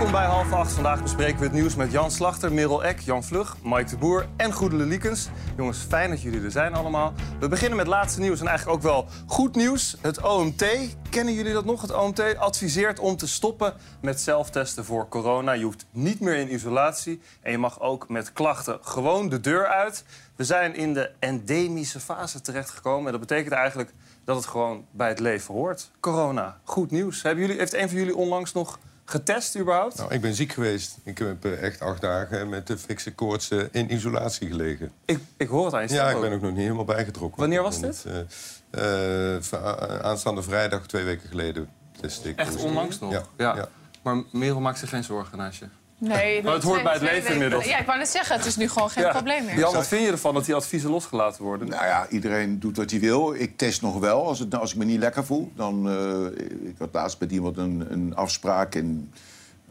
Welkom bij half acht. Vandaag bespreken we het nieuws met Jan Slachter, Merel Eck, Jan Vlug, Mike de Boer en Goedele Liekens. Jongens, fijn dat jullie er zijn allemaal. We beginnen met laatste nieuws en eigenlijk ook wel goed nieuws. Het OMT, kennen jullie dat nog? Het OMT adviseert om te stoppen met zelftesten voor corona. Je hoeft niet meer in isolatie en je mag ook met klachten gewoon de deur uit. We zijn in de endemische fase terechtgekomen en dat betekent eigenlijk dat het gewoon bij het leven hoort. Corona, goed nieuws. Hebben jullie, heeft een van jullie onlangs nog getest überhaupt? Nou, ik ben ziek geweest. Ik heb eh, echt acht dagen met de fikse koorts in isolatie gelegen. Ik, ik hoor het aan je Ja, ik ben ook nog niet helemaal bijgetrokken. Wanneer was dit? eh, eh, aanstaande vrijdag, twee weken geleden. Echt positief. onlangs nog? Ja. ja. ja. Maar Merel maakt zich geen zorgen naast je. Nee, Maar het hoort bij het leven nee, inmiddels. Ja, ik wou net zeggen, het is nu gewoon geen Ja. probleem meer. Jan, wat vind je ervan dat die adviezen losgelaten worden? Nou ja, iedereen doet wat hij wil. Ik test nog wel. Als, het, als ik me niet lekker voel, dan... eh, ik had laatst met iemand een, een afspraak en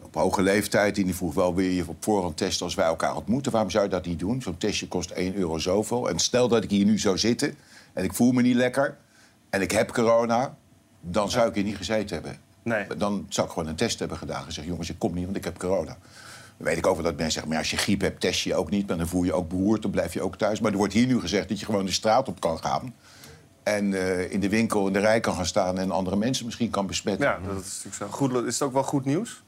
op hoge leeftijd. En die vroeg wel, wil je op voorhand testen als wij elkaar ontmoeten? Waarom zou je dat niet doen? Zo'n testje kost 1 euro zoveel. En stel dat ik hier nu zou zitten en ik voel me niet lekker... en ik heb corona, dan zou ik hier niet gezeten hebben. Nee. Dan zou ik gewoon een test hebben gedaan. En zeggen, jongens, ik kom niet, want ik heb corona. Dan weet ik ook wel dat mensen zeggen, maar als je griep hebt, test je ook niet. Maar dan voel je ook behoerd, dan blijf je ook thuis. Maar er wordt hier nu gezegd dat je gewoon de straat op kan gaan. En eh, in de winkel in de rij kan gaan staan en andere mensen misschien kan besmetten. Ja, dat is natuurlijk zo. Goed, is het ook wel goed nieuws?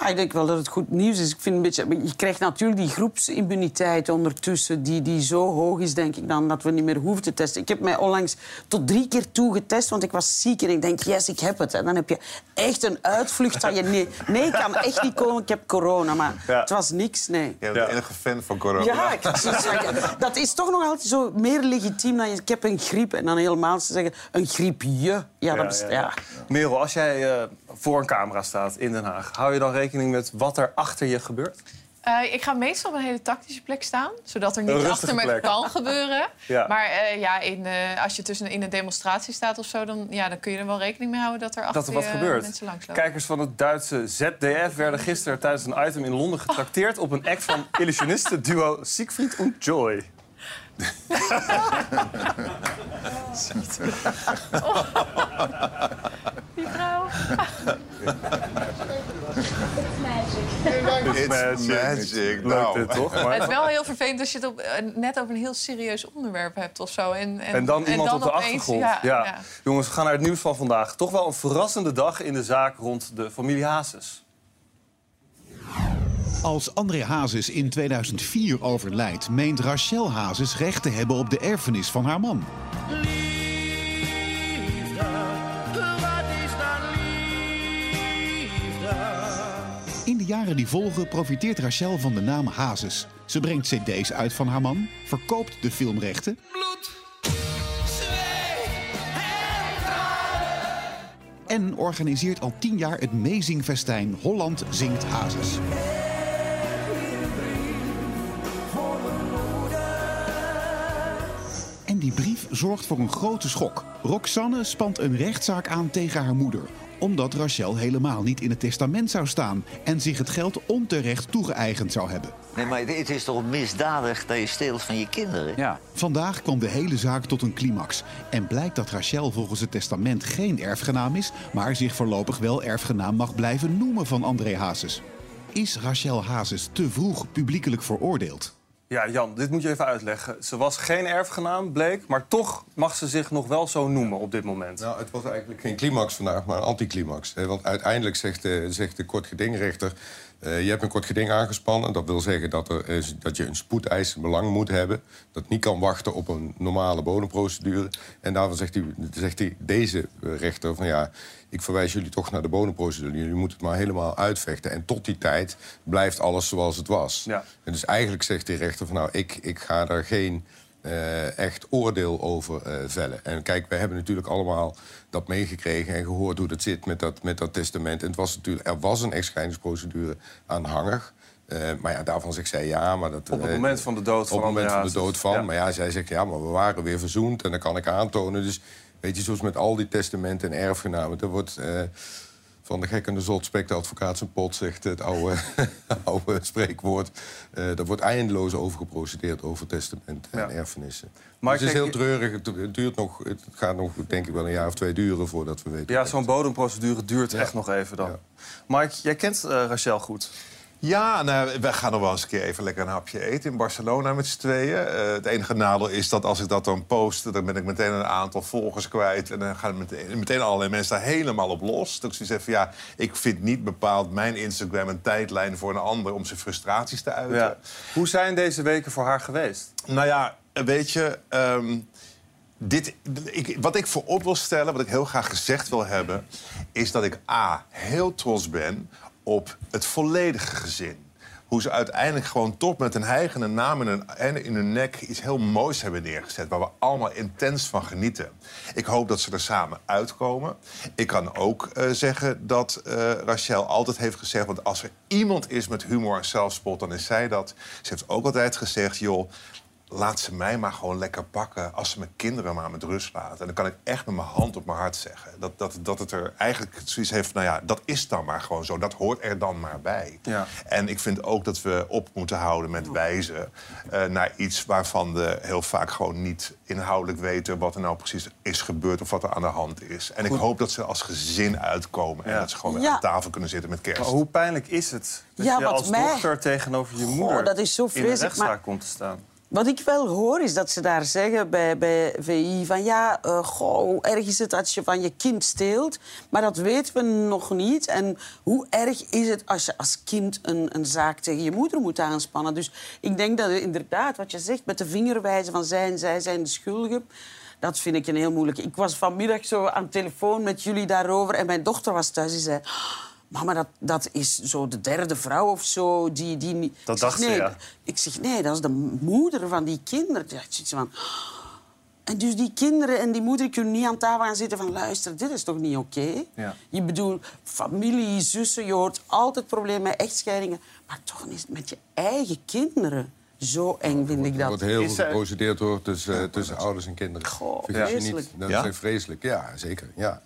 Ja, ik denk wel dat het goed nieuws is. Ik vind een beetje, je krijgt natuurlijk die groepsimmuniteit ondertussen... Die, die zo hoog is, denk ik, dan dat we niet meer hoeven te testen. Ik heb mij onlangs tot drie keer toe getest, want ik was ziek. En ik denk, yes, ik heb het. En dan heb je echt een uitvlucht dat je... Nee, nee ik kan echt niet komen, ik heb corona. Maar Ja. het was niks, nee. Jij bent Ja. de enige fan van corona. Ja, ik dat is toch nog altijd zo meer legitiem dan je... Ik heb een griep en dan helemaal te zeggen, een griepje. Ja, dat is... Ja. Merel, als jij eh, voor een camera staat in Den Haag... hou je dan rekening met wat er achter je gebeurt? Eh, ik ga meestal op een hele tactische plek staan, zodat er niet achter me plek. kan gebeuren. Ja. Maar eh, ja, in, eh, als je tussen in een demonstratie staat of zo, dan, ja, dan kun je er wel rekening mee houden dat er achter Dat er wat je gebeurt. mensen langslopen. Kijkers van het Duitse ZDF werden gisteren tijdens een item in Londen getrakteerd... op een act van illusionistenduo Siegfried und Joy. Die vrouw. It's Magic. magic. Leuk Nou. dit, toch? Het is wel heel vervelend als je het op, eh, net over een heel serieus onderwerp hebt of zo. En, en, En dan iemand op de opeens- achtergrond. Ja, Ja, ja. Jongens, we gaan naar het nieuws van vandaag. Toch wel een verrassende dag in de zaak rond de familie Hazes. Als André Hazes in 2004 overlijdt, meent Rachel Hazes recht te hebben op de erfenis van haar man. In de jaren die volgen profiteert Rachel van de naam Hazes. Ze brengt cd's uit van haar man, verkoopt de filmrechten... en organiseert al tien jaar het meezingfestijn Holland Zingt Hazes. En die brief zorgt voor een grote schok. Roxanne spant een rechtszaak aan tegen haar moeder omdat Rachel helemaal niet in het testament zou staan en zich het geld onterecht toegeëigend zou hebben. Nee, maar het is toch misdadig dat je steelt van je kinderen? Ja. Vandaag kwam de hele zaak tot een climax. En blijkt dat Rachel volgens het testament geen erfgenaam is, maar zich voorlopig wel erfgenaam mag blijven noemen van André Hazes. Is Rachel Hazes te vroeg publiekelijk veroordeeld? Ja, Jan, dit moet je even uitleggen. Ze was geen erfgenaam, bleek, maar toch mag ze zich nog wel zo noemen op dit moment. Nou, het was eigenlijk geen climax vandaag, maar een anticlimax. Want uiteindelijk zegt de, zegt de kortgedingrechter... eh, je hebt een kort geding aangespannen. Dat wil zeggen dat, er dat je een spoedeisend belang moet hebben. Dat niet kan wachten op een normale bodemprocedure. En daarvan zegt, hij, zegt hij, deze rechter van ja... ik verwijs jullie toch naar de bodemprocedure. Jullie moeten het maar helemaal uitvechten. En tot die tijd blijft alles zoals het was. Ja. En dus eigenlijk zegt die rechter van nou, ik, ik ga daar geen eh, echt oordeel over eh, vellen. En kijk, wij hebben natuurlijk allemaal dat meegekregen en gehoord hoe dat zit met dat, met dat testament. En het was natuurlijk, er was een echtscheidingsprocedure aanhangig. Eh, maar ja, daarvan zegt zij ja, maar dat... Op het moment van de dood van Op het moment van de dood van. Ja. Maar ja, zij zegt ja, maar we waren weer verzoend en dat kan ik aantonen. Dus weet je, zoals met al die testamenten en erfgenamen... er wordt eh, Van de gek en de zot spreekt de advocaat zijn pot, zegt het oude, oude spreekwoord. Uh, er wordt eindeloos over geprocedeerd over testamenten en Ja. erfenissen. Maar dus het is heel treurig. Het, duurt nog, het gaat nog, denk ik, wel een jaar of twee duren voordat we weten. Ja, zo'n bodemprocedure duurt Ja. echt nog even dan. Ja. Mike, jij kent eh, Rachel goed. Ja, nou, we gaan nog wel eens een keer even lekker een hapje eten in Barcelona met z'n tweeën. Eh, het enige nadeel is dat als ik dat dan post, dan ben ik meteen een aantal volgers kwijt. En dan gaan meteen, meteen allerlei mensen daar helemaal op los. Dus ik zeg van ja, ik vind niet bepaald mijn Instagram een tijdlijn voor een ander om zijn frustraties te uiten. Ja. Hoe zijn deze weken voor haar geweest? Nou ja, weet je, ehm, dit, ik, wat ik voorop wil stellen, wat ik heel graag gezegd wil hebben, is dat ik A, heel trots ben op het volledige gezin. Hoe ze uiteindelijk gewoon toch met een hijgende naam in hun, en in hun nek iets heel moois hebben neergezet. Waar we allemaal intens van genieten. Ik hoop dat ze er samen uitkomen. Ik kan ook eh, zeggen dat eh, Rachel altijd heeft gezegd... want als er iemand is met humor en zelfspot, dan is zij dat. Ze heeft ook altijd gezegd, joh... Laat ze mij maar gewoon lekker pakken als ze mijn kinderen maar met rust laten. En dan kan ik echt met mijn hand op mijn hart zeggen. Dat, dat, dat het er eigenlijk zoiets heeft nou ja, dat is dan maar gewoon zo. Dat hoort er dan maar bij. Ja. En ik vind ook dat we op moeten houden met wijzen eh, naar iets waarvan we heel vaak gewoon niet inhoudelijk weten wat er nou precies is gebeurd of wat er aan de hand is. En ik hoop dat ze als gezin uitkomen en Ja. dat ze gewoon Ja. aan tafel kunnen zitten met kerst. Maar hoe pijnlijk is het dat Ja, je als mij- dochter tegenover je Goh, moeder dat is zo in vreselijk, rechtszaak maar- komt te staan? Wat ik wel hoor is dat ze daar zeggen bij, bij VI van ja, eh, goh, hoe erg is het als je van je kind steelt? Maar dat weten we nog niet. En hoe erg is het als je als kind een, een zaak tegen je moeder moet aanspannen? Dus ik denk dat inderdaad, wat je zegt, met de vingerwijzen van zij en zij zijn de schuldigen. Dat vind ik een heel moeilijk. Ik was vanmiddag zo aan telefoon met jullie daarover en mijn dochter was thuis. Die zei, mama, dat, dat is zo de derde vrouw of zo die... die. Dat Ik zeg, dacht ze, nee, ja. Ik zeg, nee, dat is de moeder van die kinderen. Ja, ik zit zo van... En dus die kinderen en die moeder kunnen niet aan tafel gaan zitten van... luister, dit is toch niet oké? Ja. Je bedoelt, familie, zussen, je hoort altijd problemen met echtscheidingen. Maar toch niet met je eigen kinderen. Zo eng vind ik Er dat. wordt heel Is veel er- geprocedeerd hoor, tussen, eh, tussen ouders en kinderen. Goh, vreselijk. niet, dat Ja? is vreselijk. Ja, zeker. Ja.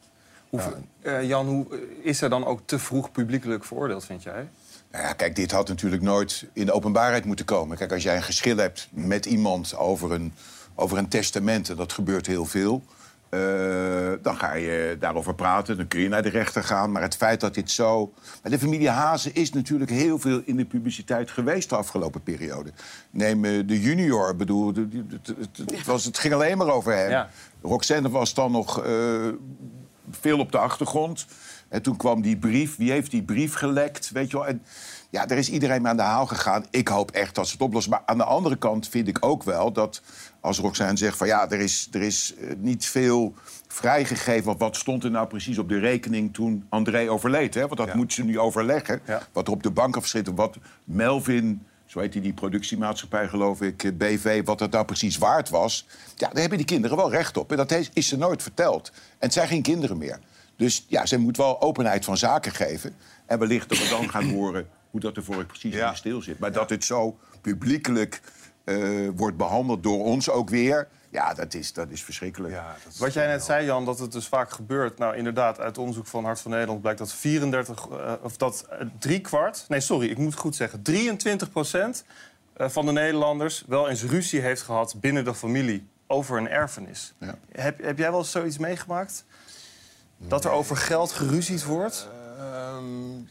Eh, Jan, hoe, is er dan ook te vroeg publiekelijk veroordeeld, vind jij? Nou ja, kijk, dit had natuurlijk nooit in de openbaarheid moeten komen. Kijk, als jij een geschil hebt met iemand over een, over een testament... en dat gebeurt heel veel... eh, dan ga je daarover praten, dan kun je naar de rechter gaan. Maar het feit dat dit zo... Maar de familie Hazen is natuurlijk heel veel in de publiciteit geweest... de afgelopen periode. Neem eh, de junior, bedoel, het, was, het ging alleen maar over hem. Ja. Roxanne was dan nog eh, veel op de achtergrond. En toen kwam die brief. Wie heeft die brief gelekt? Weet je wel? En ja, daar is iedereen mee aan de haal gegaan. Ik hoop echt dat ze het oplossen. Maar aan de andere kant vind ik ook wel dat als Roxanne zegt van ja, er is, er is eh, niet veel vrijgegeven. Want wat stond er nou precies op de rekening toen André overleed? Hè? Want dat Ja. moet ze nu overleggen. Ja. Wat er op de bank afgeschreven, wat Melvin. Zo heet die, die productiemaatschappij, geloof ik, eh, BV, wat dat nou precies waard was. Ja, daar hebben die kinderen wel recht op. En dat is, ze nooit verteld. En het zijn geen kinderen meer. Dus ja, ze moet wel openheid van zaken geven. En wellicht dat we dan gaan horen hoe dat er voor precies Ja. in stil zit. Maar dat het zo publiekelijk eh, wordt behandeld door ons ook weer... ja, dat is, dat is verschrikkelijk. Ja, dat is- Wat jij net zei, Jan, dat het dus vaak gebeurt. Nou, inderdaad, uit onderzoek van Hart van Nederland blijkt dat 34, eh, of dat eh, drie kwart, nee, sorry, ik moet goed zeggen, 23 procent eh, van de Nederlanders wel eens ruzie heeft gehad binnen de familie over een erfenis. Ja. Heb, heb jij wel eens zoiets meegemaakt? Dat er over geld geruzied wordt? Ehm,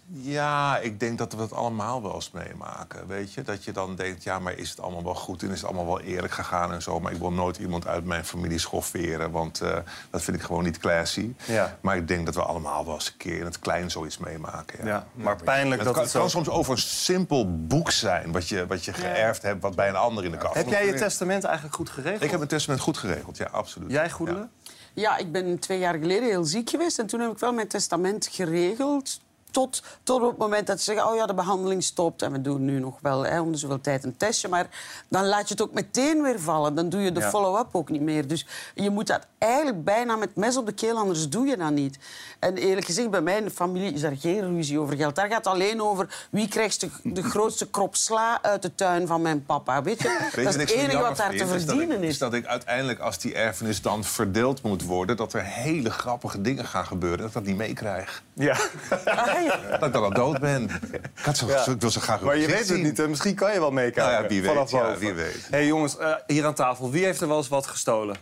ja, ik denk dat we dat allemaal wel eens meemaken. Weet je? Dat je dan denkt, ja, maar is het allemaal wel goed en is het allemaal wel eerlijk gegaan en zo. Maar ik wil nooit iemand uit mijn familie schofferen, want eh, dat vind ik gewoon niet classy. Ja. Maar ik denk dat we allemaal wel eens een keer in het klein zoiets meemaken. Ja. Ja, maar pijnlijk Het dat kan, het het zo... kan soms over een simpel boek zijn wat je, wat je geërfd hebt, wat bij een ander in de kast Heb jij je testament eigenlijk goed geregeld? Ik heb mijn testament goed geregeld, ja, absoluut. Jij, Goedele? Ja, ik ben twee jaar geleden heel ziek geweest. En toen heb ik wel mijn testament geregeld. tot, tot op het moment dat ze zeggen... oh ja, de behandeling stopt en we doen nu nog wel hè, om de zoveel tijd een testje. Maar dan laat je het ook meteen weer vallen. Dan doe je de Ja. follow-up ook niet meer. Dus je moet dat eigenlijk bijna met mes op de keel, anders doe je dat niet. En eerlijk gezegd, bij mij in de familie is daar geen ruzie over geld. Daar gaat het alleen over wie krijgt de, de grootste krop sla uit de tuin van mijn papa. Weet je? Weet je dat is het enige wat daar te vind? Is dat ik- verdienen Is is. dat ik uiteindelijk, als die erfenis dan verdeeld moet worden... dat er hele grappige dingen gaan gebeuren, dat ik dat niet meekrijg. Ja. Ah, ja. Dat ik dan al dood ben. Ik, had zo, Ja. ik wil zo graag Maar je weet het zien. niet, hè? misschien kan je wel meekijken. Nou ja, wie weet, vanaf ja, boven. wie weet. hey, jongens, eh, hier aan tafel, wie heeft er wel eens wat gestolen?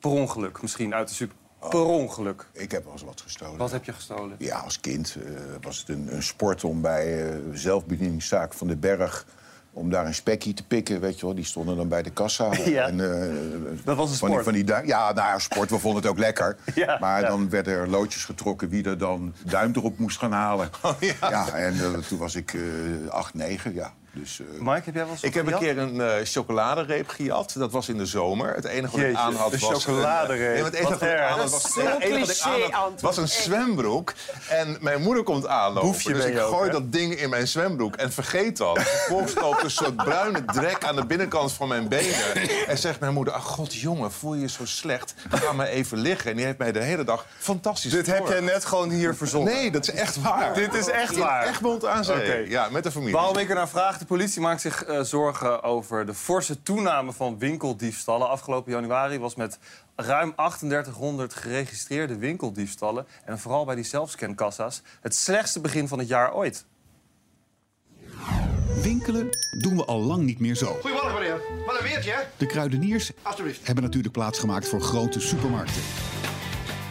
Per ongeluk misschien, uit de super... Per ongeluk. Ik heb wel eens wat gestolen. Wat heb je gestolen? Ja, als kind eh, was het een, een sport om bij eh zelfbedieningszaak van de Berg... om daar een spekkie te pikken, weet je wel. Die stonden dan bij de kassa. Ja. En, eh, Dat was een van die, sport. van die duim- ja, nou ja, sport, we vonden het ook lekker. Ja, maar ja. dan werden er loodjes getrokken wie er dan duim erop moest gaan halen. Oh, ja. en toen was ik eh 8, 9, ja. Dus, eh, Mike, heb jij wel eens Ik heb een keer een eh, chocoladereep gejat. Dat was in de zomer. Het enige wat ik aan had een was... chocoladereep. nee, maar het enige Wat ik aan had was, aan had was een zwembroek. En mijn moeder komt aanlopen. Boefje dus ik ook, gooi hè? dat ding in mijn zwembroek en vergeet dat. Vervolgens loopt een soort bruine drek aan de binnenkant van mijn benen. En zegt mijn moeder, ach god jongen, voel je je zo slecht? Ga maar even liggen. En die heeft mij de hele dag fantastisch Dit heb jij net gewoon hier verzonnen. Nee, dat is echt waar. Dit is echt In waar. Egmond aan zee. Oké. Ja, met de familie. Waarom ik er naar vraag, politie maakt zich eh, zorgen over de forse toename van winkeldiefstallen. Afgelopen januari was met ruim 3800 geregistreerde winkeldiefstallen... en vooral bij die zelfscankassa's het slechtste begin van het jaar ooit. Winkelen doen we al lang niet meer zo. Goedemorgen meneer. Wat een weertje, hè? De kruideniers hebben natuurlijk plaatsgemaakt voor grote supermarkten.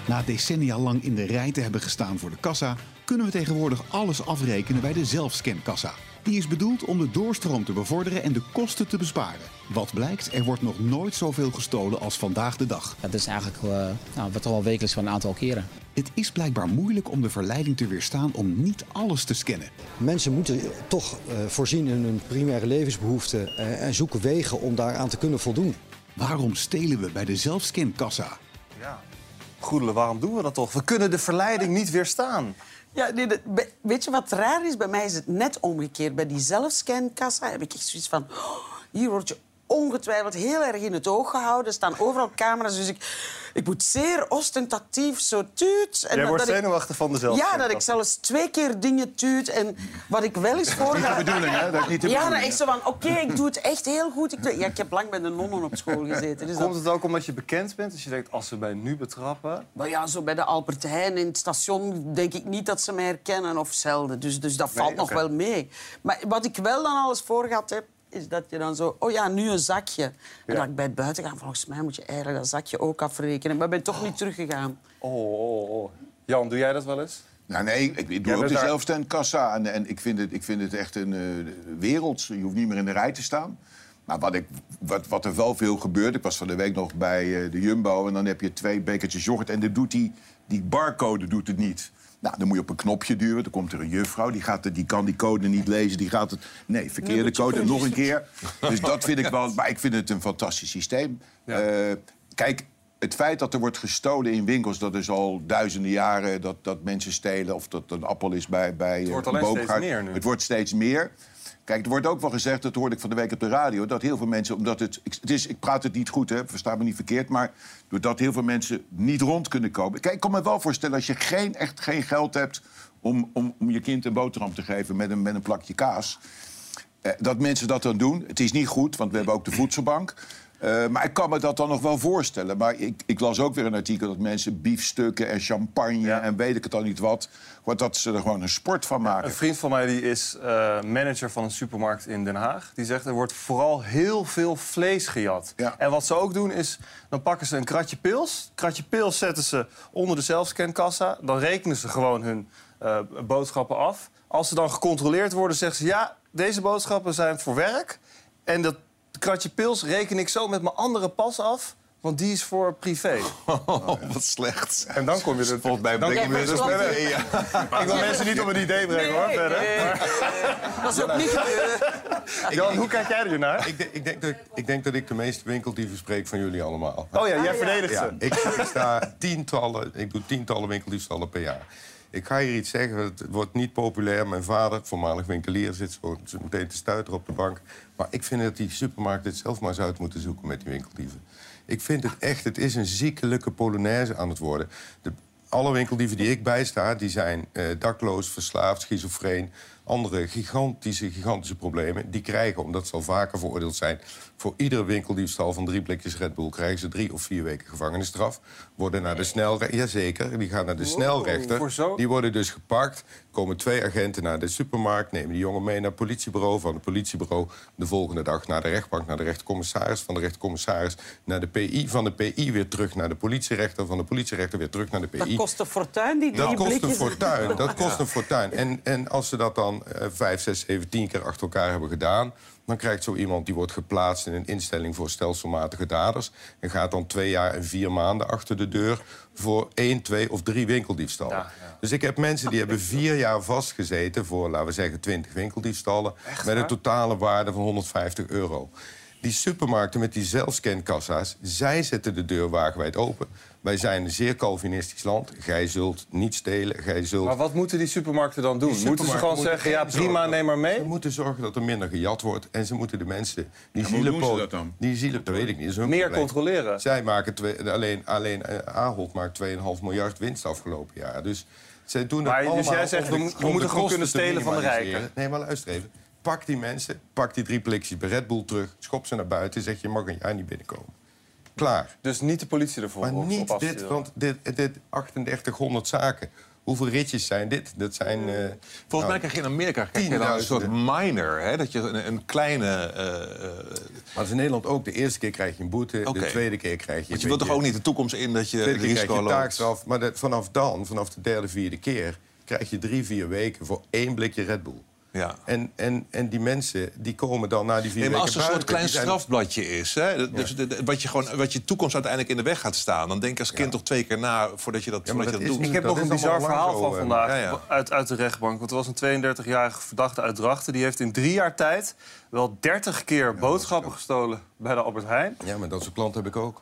Na decennia lang in de rij te hebben gestaan voor de kassa, kunnen we tegenwoordig alles afrekenen bij de zelfscankassa. Die is bedoeld om de doorstroom te bevorderen en de kosten te besparen. Wat blijkt, er wordt nog nooit zoveel gestolen als vandaag de dag. Dat is eigenlijk eh, nou, wat toch wel wekelijks van een aantal keren. Het is blijkbaar moeilijk om de verleiding te weerstaan om niet alles te scannen. Mensen moeten toch eh, voorzien in hun primaire levensbehoeften eh, en zoeken wegen om daaraan te kunnen voldoen. Waarom stelen we bij de zelfscankassa? Ja. Goedele, waarom doen we dat toch? We kunnen de verleiding niet weerstaan. Ja, nee, weet je wat raar is? Bij mij is het net omgekeerd. Bij die zelfscankassa heb ik echt zoiets van... oh, hier word je ongetwijfeld heel erg in het oog gehouden. Er staan overal camera's, dus ik, ik moet zeer ostentatief zo tuut. En Jij wordt dat ik- zenuwachtig van de Ja, dat ik zelfs twee keer dingen tuut. En wat ik wel eens voor... niet de bedoeling, hè? Dat is niet de Ja, dat ik zo van, oké, ik doe het echt heel goed. Ik, doe- ja, ik heb lang bij de nonnen op school gezeten. Dus dat- Komt het ook omdat je bekend bent? Dus je denkt, als ze mij nu betrappen... Maar ja, zo bij de Albert Heijn in het station denk ik niet dat ze mij herkennen of zelden. Dus, dus dat Nee, valt nog wel mee. Maar wat ik wel dan alles voor gehad heb, is dat je dan zo... Oh ja, nu een zakje. En Ja. dat ik bij het buiten gaan, volgens mij moet je eigenlijk dat zakje ook afrekenen. Maar ik ben toch niet teruggegaan. Oh, oh, oh. Jan, doe jij dat wel eens? Nou nee, ik, ik Jij doe ook bent de daar- zelfstandkassa. En, en ik, vind het, ik vind het echt een eh wereld. Je hoeft niet meer in de rij te staan. Maar wat, ik, wat, wat er wel veel gebeurt... Ik was van de week nog bij eh, de Jumbo... en dan heb je twee bekertjes yoghurt... en dan doet die, die barcode doet het niet. Nou, dan moet je op een knopje duwen. Dan komt er een juffrouw, die, gaat het, die kan die code niet lezen. Die gaat het... Nee, verkeerde code, nog een keer. Dus dat vind ik wel... Maar ik vind het een fantastisch systeem. Ja. Eh, kijk, het feit dat er wordt gestolen in winkels... dat is al duizenden jaren dat, dat mensen stelen... of dat een appel is bij, bij Het wordt eh, een steeds meer nu. Het wordt steeds meer. Kijk, er wordt ook wel gezegd, dat hoorde ik van de week op de radio... dat heel veel mensen, omdat het... Het is, ik praat het niet goed, hè, versta me niet verkeerd... maar doordat heel veel mensen niet rond kunnen komen... Kijk, ik kan me wel voorstellen als je geen, echt geen geld hebt... om, om, om je kind een boterham te geven met een, met een plakje kaas... Eh, dat mensen dat dan doen. Het is niet goed, want we hebben ook de voedselbank. Eh, maar ik kan me dat dan nog wel voorstellen. Maar ik, ik las ook weer een artikel dat mensen biefstukken en champagne... Ja. en weet ik het al niet wat... wat dat ze er gewoon een sport van maken. Een vriend van mij die is eh, manager van een supermarkt in Den Haag. Die zegt er wordt vooral heel veel vlees gejat. Ja. En wat ze ook doen is, dan pakken ze een kratje pils. kratje pils zetten ze onder de zelfscankassa. Dan rekenen ze gewoon hun eh, boodschappen af. Als ze dan gecontroleerd worden, zeggen ze... ja, deze boodschappen zijn voor werk. En dat kratje pils reken ik zo met mijn andere pas af... want die is voor privé. Oh, wat slecht. En dan kom je er... Volgens mij Dan kom je dus ja. Ik wil mensen niet op een idee brengen, hoor. Verder. Dat is ook niet gebeurd. Jan, hoe kijk jij er naar? Ik, denk- ik, denk dat, ik denk dat ik de meeste winkeldieven spreek van jullie allemaal. Oh ja, jij ja. verdedigt Ja, ze. ik, ik sta tientallen, ik doe tientallen winkeldiefstallen per jaar. Ik ga hier iets zeggen, het wordt niet populair. Mijn vader, voormalig winkelier, zit zo zo meteen te stuiteren op de bank. Maar ik vind dat die supermarkten het zelf maar eens uit moeten zoeken met die winkeldieven. Ik vind het echt, het is een ziekelijke polonaise aan het worden. De, alle winkeldieven die ik bijsta, die zijn eh, dakloos, verslaafd, schizofreen. Andere gigantische, gigantische problemen. Die krijgen, omdat ze al vaker veroordeeld zijn... voor iedere winkeldiefstal van drie blikjes Red Bull... krijgen ze drie of vier weken gevangenisstraf. Worden naar de snelrechter... Jazeker, die gaan naar de Wow, snelrechter. zo? Die worden dus gepakt. komen twee agenten naar de supermarkt... nemen die jongen mee naar het politiebureau. Van het politiebureau de volgende dag naar de rechtbank... naar de rechtercommissaris. Van de rechtercommissaris naar de PI. Van de PI weer terug naar de politierechter. Van de politierechter weer terug naar de PI. Dat kost een fortuin, die Dat drie kost een fortuin. Dat kost een fortuin. En, en als ze dat dan eh, vijf, zes, zeven, tien keer achter elkaar hebben gedaan... dan krijgt zo iemand die wordt geplaatst in een instelling voor stelselmatige daders... en gaat dan twee jaar en vier maanden achter de deur... voor één, twee of drie winkeldiefstallen. Dus ik heb mensen die hebben vier jaar vastgezeten... voor, laten we zeggen, twintig winkeldiefstallen... met een totale waarde van 150 euro. Die supermarkten met die zelfscankassa's, zij zetten de deur wagenwijd open. Wij zijn een zeer Calvinistisch land. Gij zult niet stelen, gij zult... Maar wat moeten die supermarkten dan doen? Moeten ze gewoon zeggen, ja prima, neem maar mee? Ze moeten zorgen dat er minder gejat wordt. En ze moeten de mensen... Die Ja, maar hoe ze dat dan? Die zielen, dat weet ik niet. Meer probleem. controleren. Zij maken twee, alleen, alleen eh, Ahold maakt 2,5 miljard winst afgelopen jaar. Dus zij doen het Maar dus allemaal jij zegt, we we moeten gewoon kunnen te stelen van de rijken. Nee, maar luister even. Pak die mensen, pak die drie blikjes bij Red Bull terug... schop ze naar buiten en zeg je mag een jaar niet binnenkomen. Klaar. Dus niet de politie ervoor Maar op niet dit, want dit, dit 3800 zaken. Hoeveel ritjes zijn dit? Dat zijn... eh, Volgens mij krijg je in Amerika krijg je dan een soort minor. Hè? Dat je een, een kleine... eh, eh, Maar dat is in Nederland ook. De eerste keer krijg je een boete, de tweede keer krijg je... want je wilt toch ook niet de toekomst in dat je De tweede keer krijg risico je loopt? taakstraf. Maar dat- vanaf dan, vanaf de derde, vierde keer... krijg je drie, vier weken voor één blikje Red Bull. Ja. En, en, en die mensen die komen dan na die vier Nee, maar weken als er een soort klein zijn- strafbladje is, hè, dus de- de- wat, je gewoon, wat je toekomst uiteindelijk in de weg gaat staan... dan denk je als kind toch twee keer na voordat je dat, Ja, je dat is doet. Ik heb Dat nog een bizar verhaal van vandaag ja, ja. Uit, uit de rechtbank. Want er was een 32-jarige verdachte uit Drachten. Die heeft in drie jaar tijd wel 30 keer boodschappen gestolen bij de Albert Heijn. Ja, maar dat soort klant heb ik ook.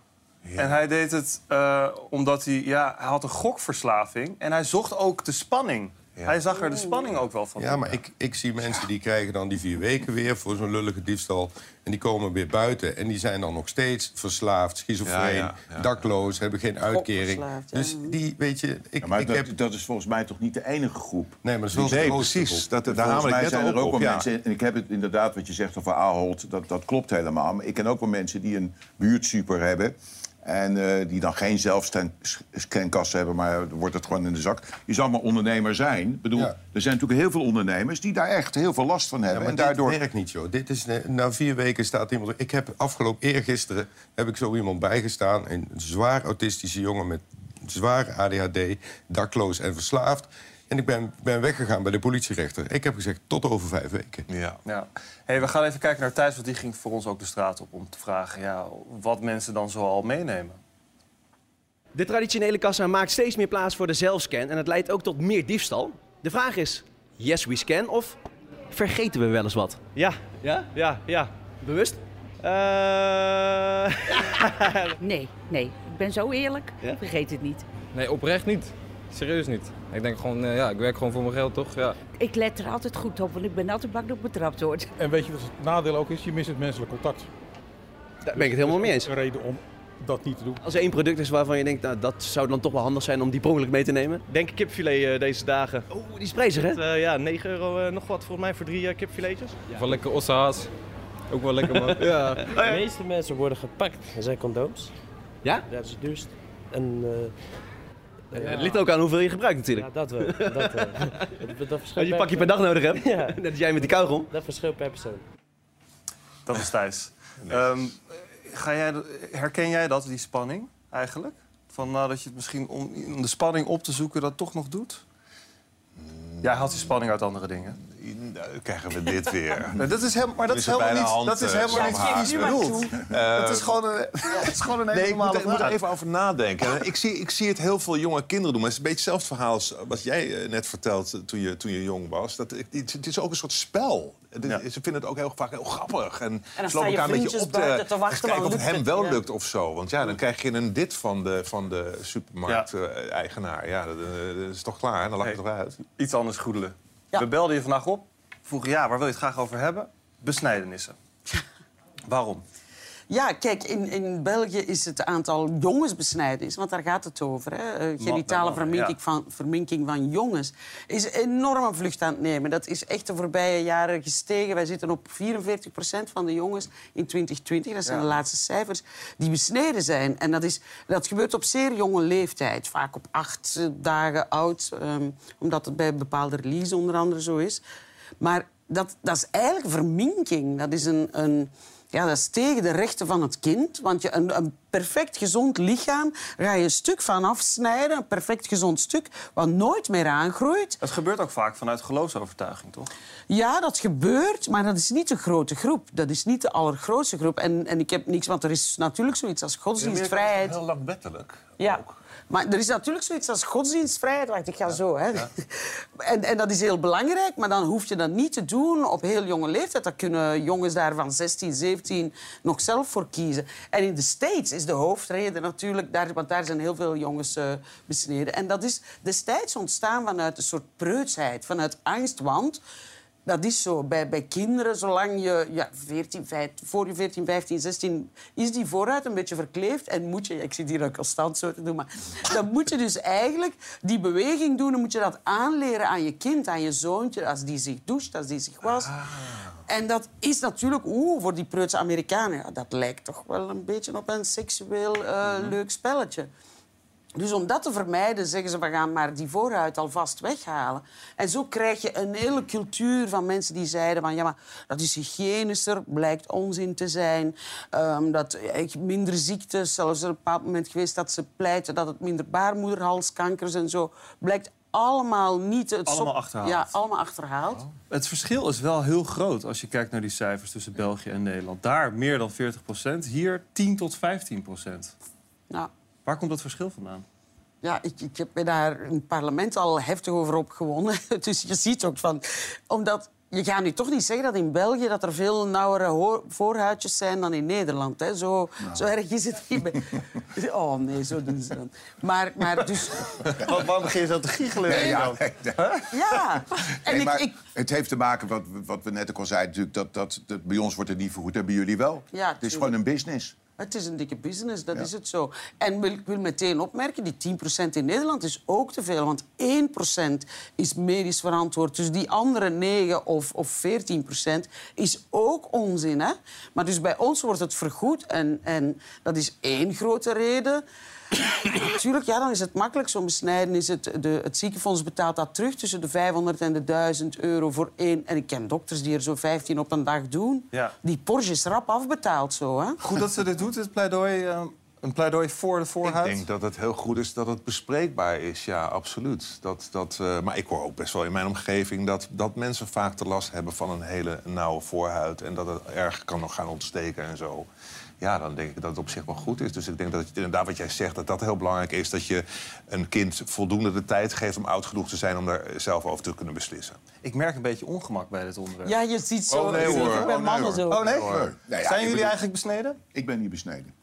En hij deed het eh, omdat hij, ja, hij had een gokverslaving. En hij zocht ook de spanning. Hij zag er de spanning ook wel van. Ja, maar ik, ik zie mensen die krijgen dan die vier weken weer voor zo'n lullige diefstal. En die komen weer buiten. En die zijn dan nog steeds verslaafd, schizofreen, Ja, ja, ja. dakloos, hebben geen uitkering. Dus die, weet je, ik, Ja, maar ik dat, heb... dat is volgens mij toch niet de enige groep. Nee, maar dat is wel precies. Dat, daar Volgens mij zijn er ook wel ja. mensen, en ik heb het inderdaad wat je zegt over Ahold, dat, dat klopt helemaal. Maar ik ken ook wel mensen die een buurtsuper hebben. En eh, die dan geen zelfscankassen hebben, maar wordt het gewoon in de zak. Je zal maar ondernemer zijn. Ik bedoel, Ja. er zijn natuurlijk heel veel ondernemers die daar echt heel veel last van Ja, hebben. maar en daardoor. werkt niet, joh. Dit is, eh, na vier weken staat iemand... Ik heb afgelopen eergisteren heb ik zo iemand bijgestaan. Een zwaar autistische jongen met zware ADHD, dakloos en verslaafd. En ik ben, ben weggegaan bij de politierechter. Ik heb gezegd, tot over vijf weken. Ja. Ja. Hey, we gaan even kijken naar Thijs, want die ging voor ons ook de straat op om te vragen ja, wat mensen dan zoal meenemen. De traditionele kassa maakt steeds meer plaats voor de zelfscan en het leidt ook tot meer diefstal. De vraag is, yes we scan of vergeten we wel eens wat? Ja, ja, ja, ja. Bewust? Eh, Nee, nee. Ik ben zo eerlijk. Ik vergeet het niet. Nee, oprecht niet. Serieus niet. Ik denk gewoon, eh, ja, ik werk gewoon voor mijn geld, toch? Ja. Ik let er altijd goed op, want ik ben altijd bang dat ik betrapt word. En weet je wat het nadeel ook is? Je mist het menselijk contact. Daar ben ik het helemaal mee eens. Een reden om dat niet te doen. Als er één product is waarvan je denkt, nou, dat zou dan toch wel handig zijn om die per ongeluk mee te nemen. denk kipfilet eh, deze dagen. Oeh, die is prijzig hè? Eh, ja, 9 euro eh, nog wat volgens mij voor drie kipfiletjes. Van lekker ossehaas. Ook wel lekker, man. Ja. De meeste mensen worden gepakt. Zijn condooms. Ja? Ja, dat is het duurst. En, eh, Ja, Het ligt ook aan hoeveel je gebruikt natuurlijk. Ja, dat wel. Dat, wel. dat, dat verschilt Als je pakje per dag nodig hebt, Ja. net als jij met die kauwgom. Dat verschilt per persoon. Dat is Thijs. Ehm, ga jij, herken jij dat, die spanning eigenlijk? Van nou, dat je het misschien om, om de spanning op te zoeken dat toch nog doet? Jij haalt die spanning uit andere dingen. Nou, krijgen we dit weer. Maar dat is, heel, maar dat is helemaal niet, dat is hand, helemaal eh, niet bedoeld. Eh, dat is gewoon een, dat is gewoon een hele Nee, ik moet, normale ik moet er even over nadenken. En Ik zie, ik zie het heel veel jonge kinderen doen. Maar het is een beetje hetzelfde verhaal als wat jij eh, net vertelt eh, toen je, toen je jong was. Dat, het, het is ook een soort spel. Het Ze vinden het ook heel vaak heel grappig. En, dan ze staan je elkaar een beetje op te, wachten, kijken of het hem het? wel Ja. lukt of zo. Want ja, dan krijg je een dit van de, van de supermarkt-eigenaar. Ja, dat, eh, dat is toch klaar? En dan lach je toch uit. Iets anders goedelen. We belden je vandaag op. Vroegen, ja, waar wil je het graag over hebben? Besnijdenissen. Waarom? Ja, kijk, in, in België is het aantal jongensbesnijdenis, want daar gaat het over, hè, eh, genitale verminking, ja. van, verminking van jongens, is een enorme vlucht aan het nemen. Dat is echt de voorbije jaren gestegen. Wij zitten op 44% van de jongens in 2020, dat zijn Ja. de laatste cijfers, die besneden zijn. En dat, is, dat gebeurt op zeer jonge leeftijd, vaak op acht dagen oud, ehm, omdat het bij bepaalde release onder andere zo is. Maar dat, dat is eigenlijk verminking. Dat is een... een ja, dat is tegen de rechten van het kind. Want je, een, een perfect gezond lichaam ga je een stuk van afsnijden. Een perfect gezond stuk, wat nooit meer aangroeit. Het gebeurt ook vaak vanuit geloofsovertuiging, toch? Ja, dat gebeurt, maar dat is niet de grote groep. Dat is niet de allergrootste groep. En, en ik heb niks, want er is natuurlijk zoiets als godsdienstvrijheid. Heel langwettelijk. Ja. Maar er is natuurlijk zoiets als godsdienstvrijheid. Wacht, ik ga zo. Hè. En, en dat is heel belangrijk, maar dan hoef je dat niet te doen op heel jonge leeftijd. Dan kunnen jongens daar van 16, 17 nog zelf voor kiezen. En in de States is de hoofdreden natuurlijk... Daar, want daar zijn heel veel jongens eh, besneden. En dat is destijds ontstaan vanuit een soort preutsheid, vanuit angst. Want dat is zo. Bij, bij kinderen, zolang je ja, 14, 15, voor je 14, 15, 16... is die vooruit een beetje verkleefd. En moet je... Ik zit hier ook constant zo te doen, maar... Dan moet je dus eigenlijk die beweging doen. Dan moet je dat aanleren aan je kind, aan je zoontje. Als die zich doucht, als die zich was. En dat is natuurlijk... Oeh, voor die preutse Amerikanen... Ja, dat lijkt toch wel een beetje op een seksueel eh, leuk spelletje. Dus om dat te vermijden zeggen ze, we gaan maar die voorhuid alvast weghalen. En zo krijg je een hele cultuur van mensen die zeiden van... ja, maar dat is hygiënischer, blijkt onzin te zijn. Ehm, dat minder ziektes, zelfs op een bepaald moment geweest dat ze pleiten... dat het minder baarmoederhalskankers en zo... blijkt allemaal niet... Het Allemaal sop- achterhaald. Ja, allemaal achterhaald. Het verschil is wel heel groot als je kijkt naar die cijfers tussen België en Nederland. Daar meer dan 40 procent, hier 10 tot 15 procent. Ja. Waar komt dat verschil vandaan? Ja, ik, ik heb me daar in het parlement al heftig over opgewonden. Dus je ziet ook van... Omdat... Je gaat nu toch niet zeggen dat in België dat er veel nauwere voorhuidjes zijn dan in Nederland. Hè? Zo, zo erg is het niet. bij- Oh nee, zo doen ze dan. Maar, maar dus... Waarom begin je zo te giechelen? Nee, ja, nee. Ja. En Nee, ik, maar ik, Het heeft te maken, wat, wat we net ook al zeiden, natuurlijk, dat, dat, dat bij ons wordt het niet vergoed en bij jullie wel. Ja, het is gewoon een business. Het is een dikke business, dat is het zo. En wil- ik wil meteen opmerken, die 10% in Nederland is ook te veel. Want 1% is medisch verantwoord. Dus die andere 9 of, of 14% is ook onzin. Hè? Maar dus bij ons wordt het vergoed. En, en dat is één grote reden. Natuurlijk, ja, dan is het makkelijk. Zo'n besnijdenis, het, de, het ziekenfonds betaalt dat terug tussen de 500 en de 1000 euro voor één. En ik ken dokters die er zo 15 op een dag doen. Ja. Die Porsche is rap afbetaald zo, hè? Goed dat ze dit doet, het pleidooi, eh, een pleidooi voor de Ik voorhuid. denk dat het heel goed is dat het bespreekbaar is, ja, absoluut. Dat, dat, eh, maar ik hoor ook best wel in mijn omgeving dat, dat mensen vaak te last hebben van een hele nauwe voorhuid. En dat het erg kan nog gaan ontsteken en zo. Ja, dan denk ik dat het op zich wel goed is. Dus ik denk dat het, inderdaad wat jij zegt, dat dat heel belangrijk is. Dat je een kind voldoende de tijd geeft om oud genoeg te zijn om daar zelf over te kunnen beslissen. Ik merk een beetje ongemak bij dit onderwerp. Ja, je ziet zo. Oh, nee, hoor. bij Oh, nee, mannen hoor. zo. Oh nee? Hoor. Nee, ja, Zijn ik jullie bedoel- eigenlijk besneden? Ik ben niet besneden.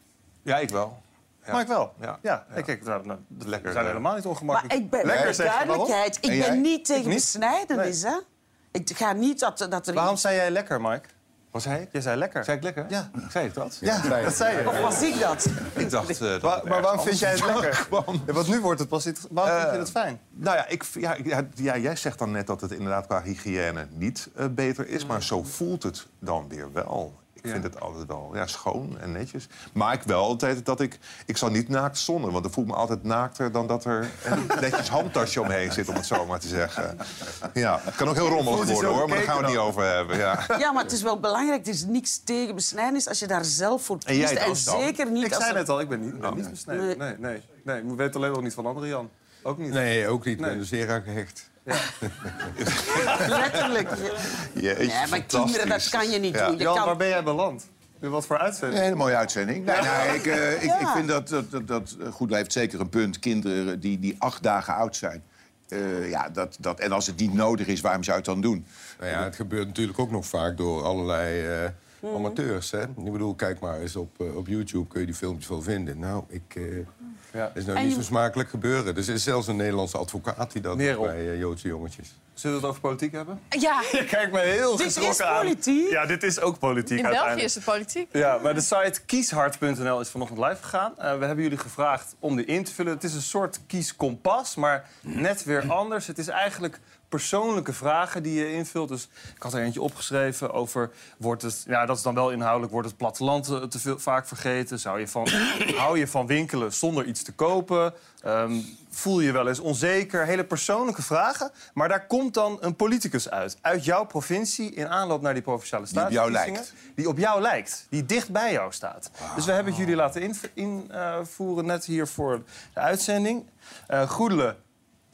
Ja, ik wel. Ja. Maar ik wel. Ja. Ja. Nee, kijk, nou, nou, Lekker, zijn eh. helemaal niet Maar ongemakkelijk. ik ben, Lekker zeg duidelijkheid, ik En ben niet tegen Ik besnijdenis, hè? Ik ga niet dat, dat er... Waarom zei jij lekker, Mike? Wat zei ik? Jij zei lekker. Zei ik lekker? Ja. Zei ik dat? Ja, dat zei je. Of was ik dat? Ik dacht... eh, dat Wa- het maar waarom vind jij het lekker? Ja, want nu wordt het pas... iets- Waarom vind je Eh, het fijn? Nou ja, ik, ja, jij zegt dan net dat het inderdaad qua hygiëne niet eh, beter is. Maar zo voelt het dan weer wel. Ik vind het altijd wel ja, schoon en netjes. Maar ik wel altijd dat ik... Ik zal niet naakt zonnen, want dan voel ik me altijd naakter... dan dat er een netjes handtasje omheen zit, om het zo maar te zeggen. Ja, het kan ook heel rommelig Voelt worden, hoor. Maar daar gaan we het niet over hebben. Ja. Ja, maar het is wel belangrijk. Er is niks tegen besnijdenis als je daar zelf voor En jij kiest. En, zeker niet Ik als zei er- net al, ik ben niet, ben niet besneden. Nee, nee, nee. Ik weet alleen nog niet van andere Jan. Ook niet? Nee, ook niet. Ik ben er zeer aan gehecht. Letterlijk. Jeetje, Ja, maar kinderen, dat kan je niet Ja. doen. Je Jan, kan... waar ben jij beland? Wat voor Een uitzending? hele mooie uitzending. Nee, nee, ik, eh, ik, Ja. ik vind dat, dat, dat, dat eh, Goed heeft zeker een punt. Kinderen die, die acht dagen oud zijn. Eh, ja, dat, dat, en als het niet nodig is, waarom zou je het dan doen? Nou ja, het gebeurt natuurlijk ook nog vaak door allerlei eh, Mhm. amateurs. Hè? Ik bedoel, kijk maar eens op, op YouTube kun je die filmpjes wel vinden. Nou, ik, Ja. is nou En niet je- zo smakelijk gebeuren. Er is zelfs een Nederlandse advocaat die dat doet bij eh, Joodse jongetjes. Zullen we het over politiek hebben? Ja, Je kijkt me heel Dit is geschrokken aan. politiek. Ja, dit is ook politiek in België is het politiek. Ja, maar de site kieshard.nl is vanochtend live gegaan. Eh, we hebben jullie gevraagd om die in te vullen. Het is een soort kieskompas, maar net weer anders. Het is eigenlijk persoonlijke vragen die je invult. Dus ik had er eentje opgeschreven over... Wordt het, ja, dat is dan wel inhoudelijk. Wordt het platteland te, te veel, vaak vergeten? Zou je van, hou je van winkelen zonder iets te kopen? Ehm, voel je je wel eens onzeker? Hele persoonlijke vragen. Maar daar komt dan een politicus uit. Uit jouw provincie in aanloop naar die provinciale Die op jou staatsverkiezingen. Die op jou lijkt. Die dicht bij jou staat. Dus we hebben het jullie laten invoeren net hier voor de uitzending. Eh Goedele,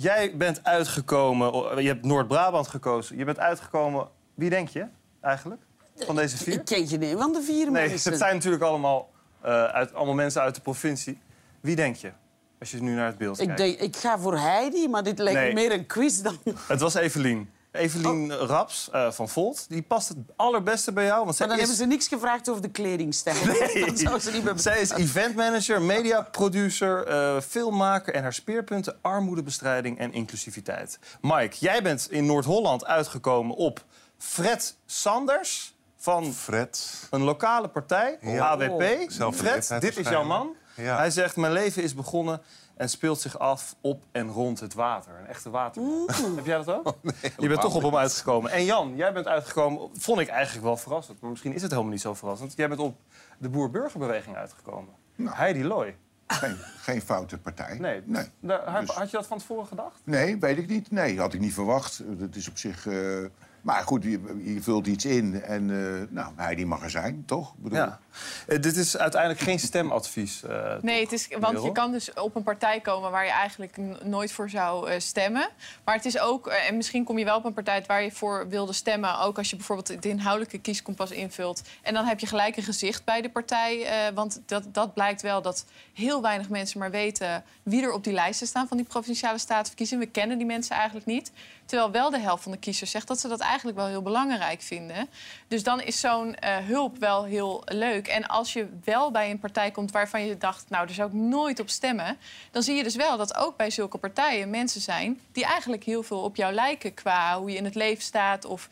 jij bent uitgekomen... Je hebt Noord-Brabant gekozen. Je bent uitgekomen... Wie denk je eigenlijk? Van deze vier? Ik ken geen een van de vier Nee, mensen. het zijn natuurlijk allemaal, eh, uit, allemaal mensen uit de provincie. Wie denk je? Als je nu naar het beeld ik, kijkt. denk, ik ga voor Heidi, maar dit lijkt Nee. meer een quiz dan... Het was Evelien. Evelien Oh. Raps eh, van Volt. Die past het allerbeste bij jou. Want zij Maar dan is... hebben ze niks gevraagd over de kledingstijl. Zou ze niet bij Zij is eventmanager, mediaproducer, eh filmmaker... en haar speerpunten armoedebestrijding en inclusiviteit. Mike, jij bent in Noord-Holland uitgekomen op Fred Sanders... van Fred. een lokale partij, Ja. AWP. Fred, dit is jouw man. Ja. Hij zegt, mijn leven is begonnen en speelt zich af op en rond het water. Een echte waterman. Heb jij dat ook? je bent toch op hem uitgekomen. En Jan, jij bent uitgekomen, vond ik eigenlijk wel verrassend. Maar misschien is het helemaal niet zo verrassend. Jij bent op de Boer-Burgerbeweging uitgekomen. Heidi Loy. Geen, geen foute partij. Nee, Nee. Daar, had- Dus- had je dat van tevoren gedacht? Nee, weet ik niet. Nee, had ik niet verwacht. Dat is op zich... eh, Maar goed, je, je vult iets in en eh nou, hij die mag er zijn, toch? Ik bedoel, Ja. Eh, dit is uiteindelijk geen stemadvies. eh, Nee, het is, want je kan dus op een partij komen waar je eigenlijk nooit voor zou eh, stemmen. Maar het is ook, en misschien kom je wel op een partij waar je voor wilde stemmen. Ook als je bijvoorbeeld het inhoudelijke kieskompas invult. En dan heb je gelijk een gezicht bij de partij. eh, want dat, dat blijkt wel dat heel weinig mensen maar weten wie er op die lijsten staan van die provinciale statenverkiezingen. We kennen die mensen eigenlijk niet. Terwijl wel de helft van de kiezers zegt dat ze dat eigenlijk wel heel belangrijk vinden. Dus dan is zo'n eh, hulp wel heel leuk. En als je wel bij een partij komt waarvan je dacht, nou, daar zou ik nooit op stemmen. Dan zie je dus wel dat ook bij zulke partijen mensen zijn die eigenlijk heel veel op jou lijken qua hoe je in het leven staat. Of,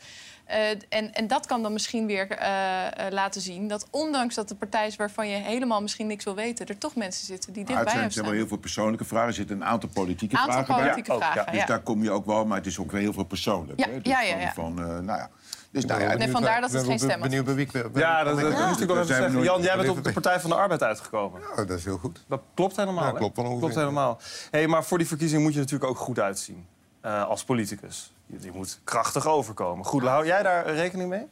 eh, en, en dat kan dan misschien weer eh, eh, laten zien dat ondanks dat de partij is waarvan je helemaal misschien niks wil weten, er toch mensen zitten die dicht bij Uitzending hem zijn wel staan. heel veel persoonlijke vragen. Er zitten een aantal politieke Aantal vragen politieke bij. vragen, Dus ja. daar kom je ook wel, maar het is ook wel heel veel persoonlijk. Ja, hè? Dus ja, ja, ja. Van, van, eh, nou ja. Dus, nou ja, Nee, vandaar dat het geen stem benieuwd bij wie ik ben. Ja, dat, dat moest ik wel even zeggen. Jan, jij bent op de Partij van de Arbeid uitgekomen. Oh, dat is heel goed. Dat klopt helemaal. Ja, klopt. Klopt helemaal. Hey, maar voor die verkiezing moet je natuurlijk ook goed uitzien. eh, als politicus. Je, je moet krachtig overkomen. Goed, hou jij daar rekening mee?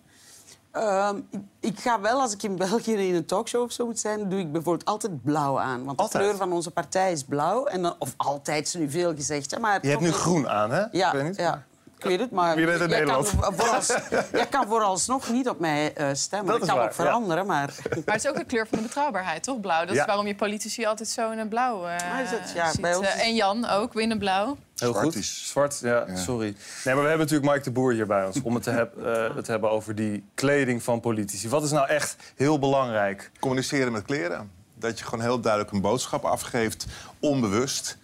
Ehm, ik, ga wel, als ik in België in een talkshow of zo moet zijn, doe ik bijvoorbeeld altijd blauw aan. Want de kleur van onze partij is blauw. En dan, of altijd, is nu veel gezegd. hè, Maar Je hebt nu groen aan, hè? Ja, Ik weet niet. ja. Ik weet het, maar Je bent in jij, kan, Nederland. voorals, jij kan vooralsnog niet op mij eh, stemmen. Dat kan waar, ook veranderen, maar... Maar het is ook de kleur van de betrouwbaarheid, toch? Blauw. Dat is waarom je politici altijd zo in een blauw eh het- ja, ziet. bij ons Eh, is- En Jan ook, in een blauw. Heel Zwart goed. is- Zwart, ja, sorry. Nee, maar we hebben natuurlijk Mike de Boer hier bij ons... om het te, heb- eh, het te hebben over die kleding van politici. Wat is nou echt heel belangrijk? Communiceren met kleren. Dat je gewoon heel duidelijk een boodschap afgeeft, onbewust.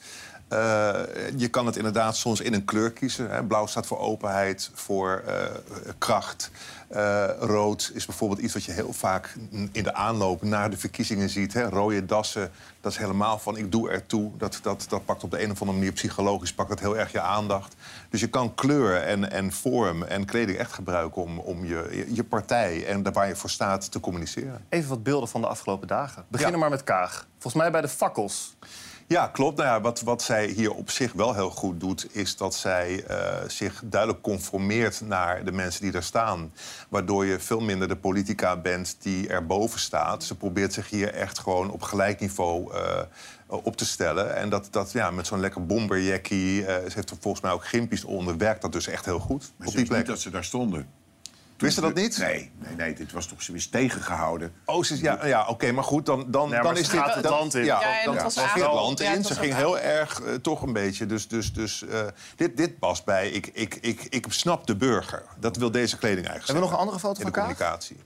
Eh, je kan het inderdaad soms in een kleur kiezen. Hè. Blauw staat voor openheid, voor eh, kracht. Eh, rood is bijvoorbeeld iets wat je heel vaak in de aanloop naar de verkiezingen ziet. Hè. Rode dassen, dat is helemaal van ik doe ertoe. Dat, dat, dat pakt op de een of andere manier psychologisch pakt dat heel erg je aandacht. Dus je kan kleur en, en vorm en kleding echt gebruiken om, om je, je- partij en daar waar je voor staat te communiceren. Even wat beelden van de afgelopen dagen. Beginnen maar met Kaag. Volgens mij bij de fakkels. Ja, klopt. Nou ja, wat, wat zij hier op zich wel heel goed doet, is dat zij eh, zich duidelijk conformeert naar de mensen die daar staan. Waardoor je veel minder de politica bent die erboven staat. Ze probeert zich hier echt gewoon op gelijk niveau eh, op te stellen. En dat, dat ja, met zo'n lekker bomberjackie, eh ze heeft er volgens mij ook gimpies onder, werkt dat dus echt heel goed. Maar op die plek. niet dat ze daar stonden. Wist ze dat niet? Nee, nee, nee dit was toch zoiets tegengehouden. Oh, ze, is- ja, ja oké, maar goed, dan, dan, dan is dit... gaat het dan- land in. Ja, dan, was het land in. Ze ging heel erg, eh, toch een beetje. Dus, dus, dus eh, dit, dit past bij... Ik, ik, ik, ik snap de burger. Dat wil deze kleding eigenlijk Hebben we nog een andere foto van de communicatie.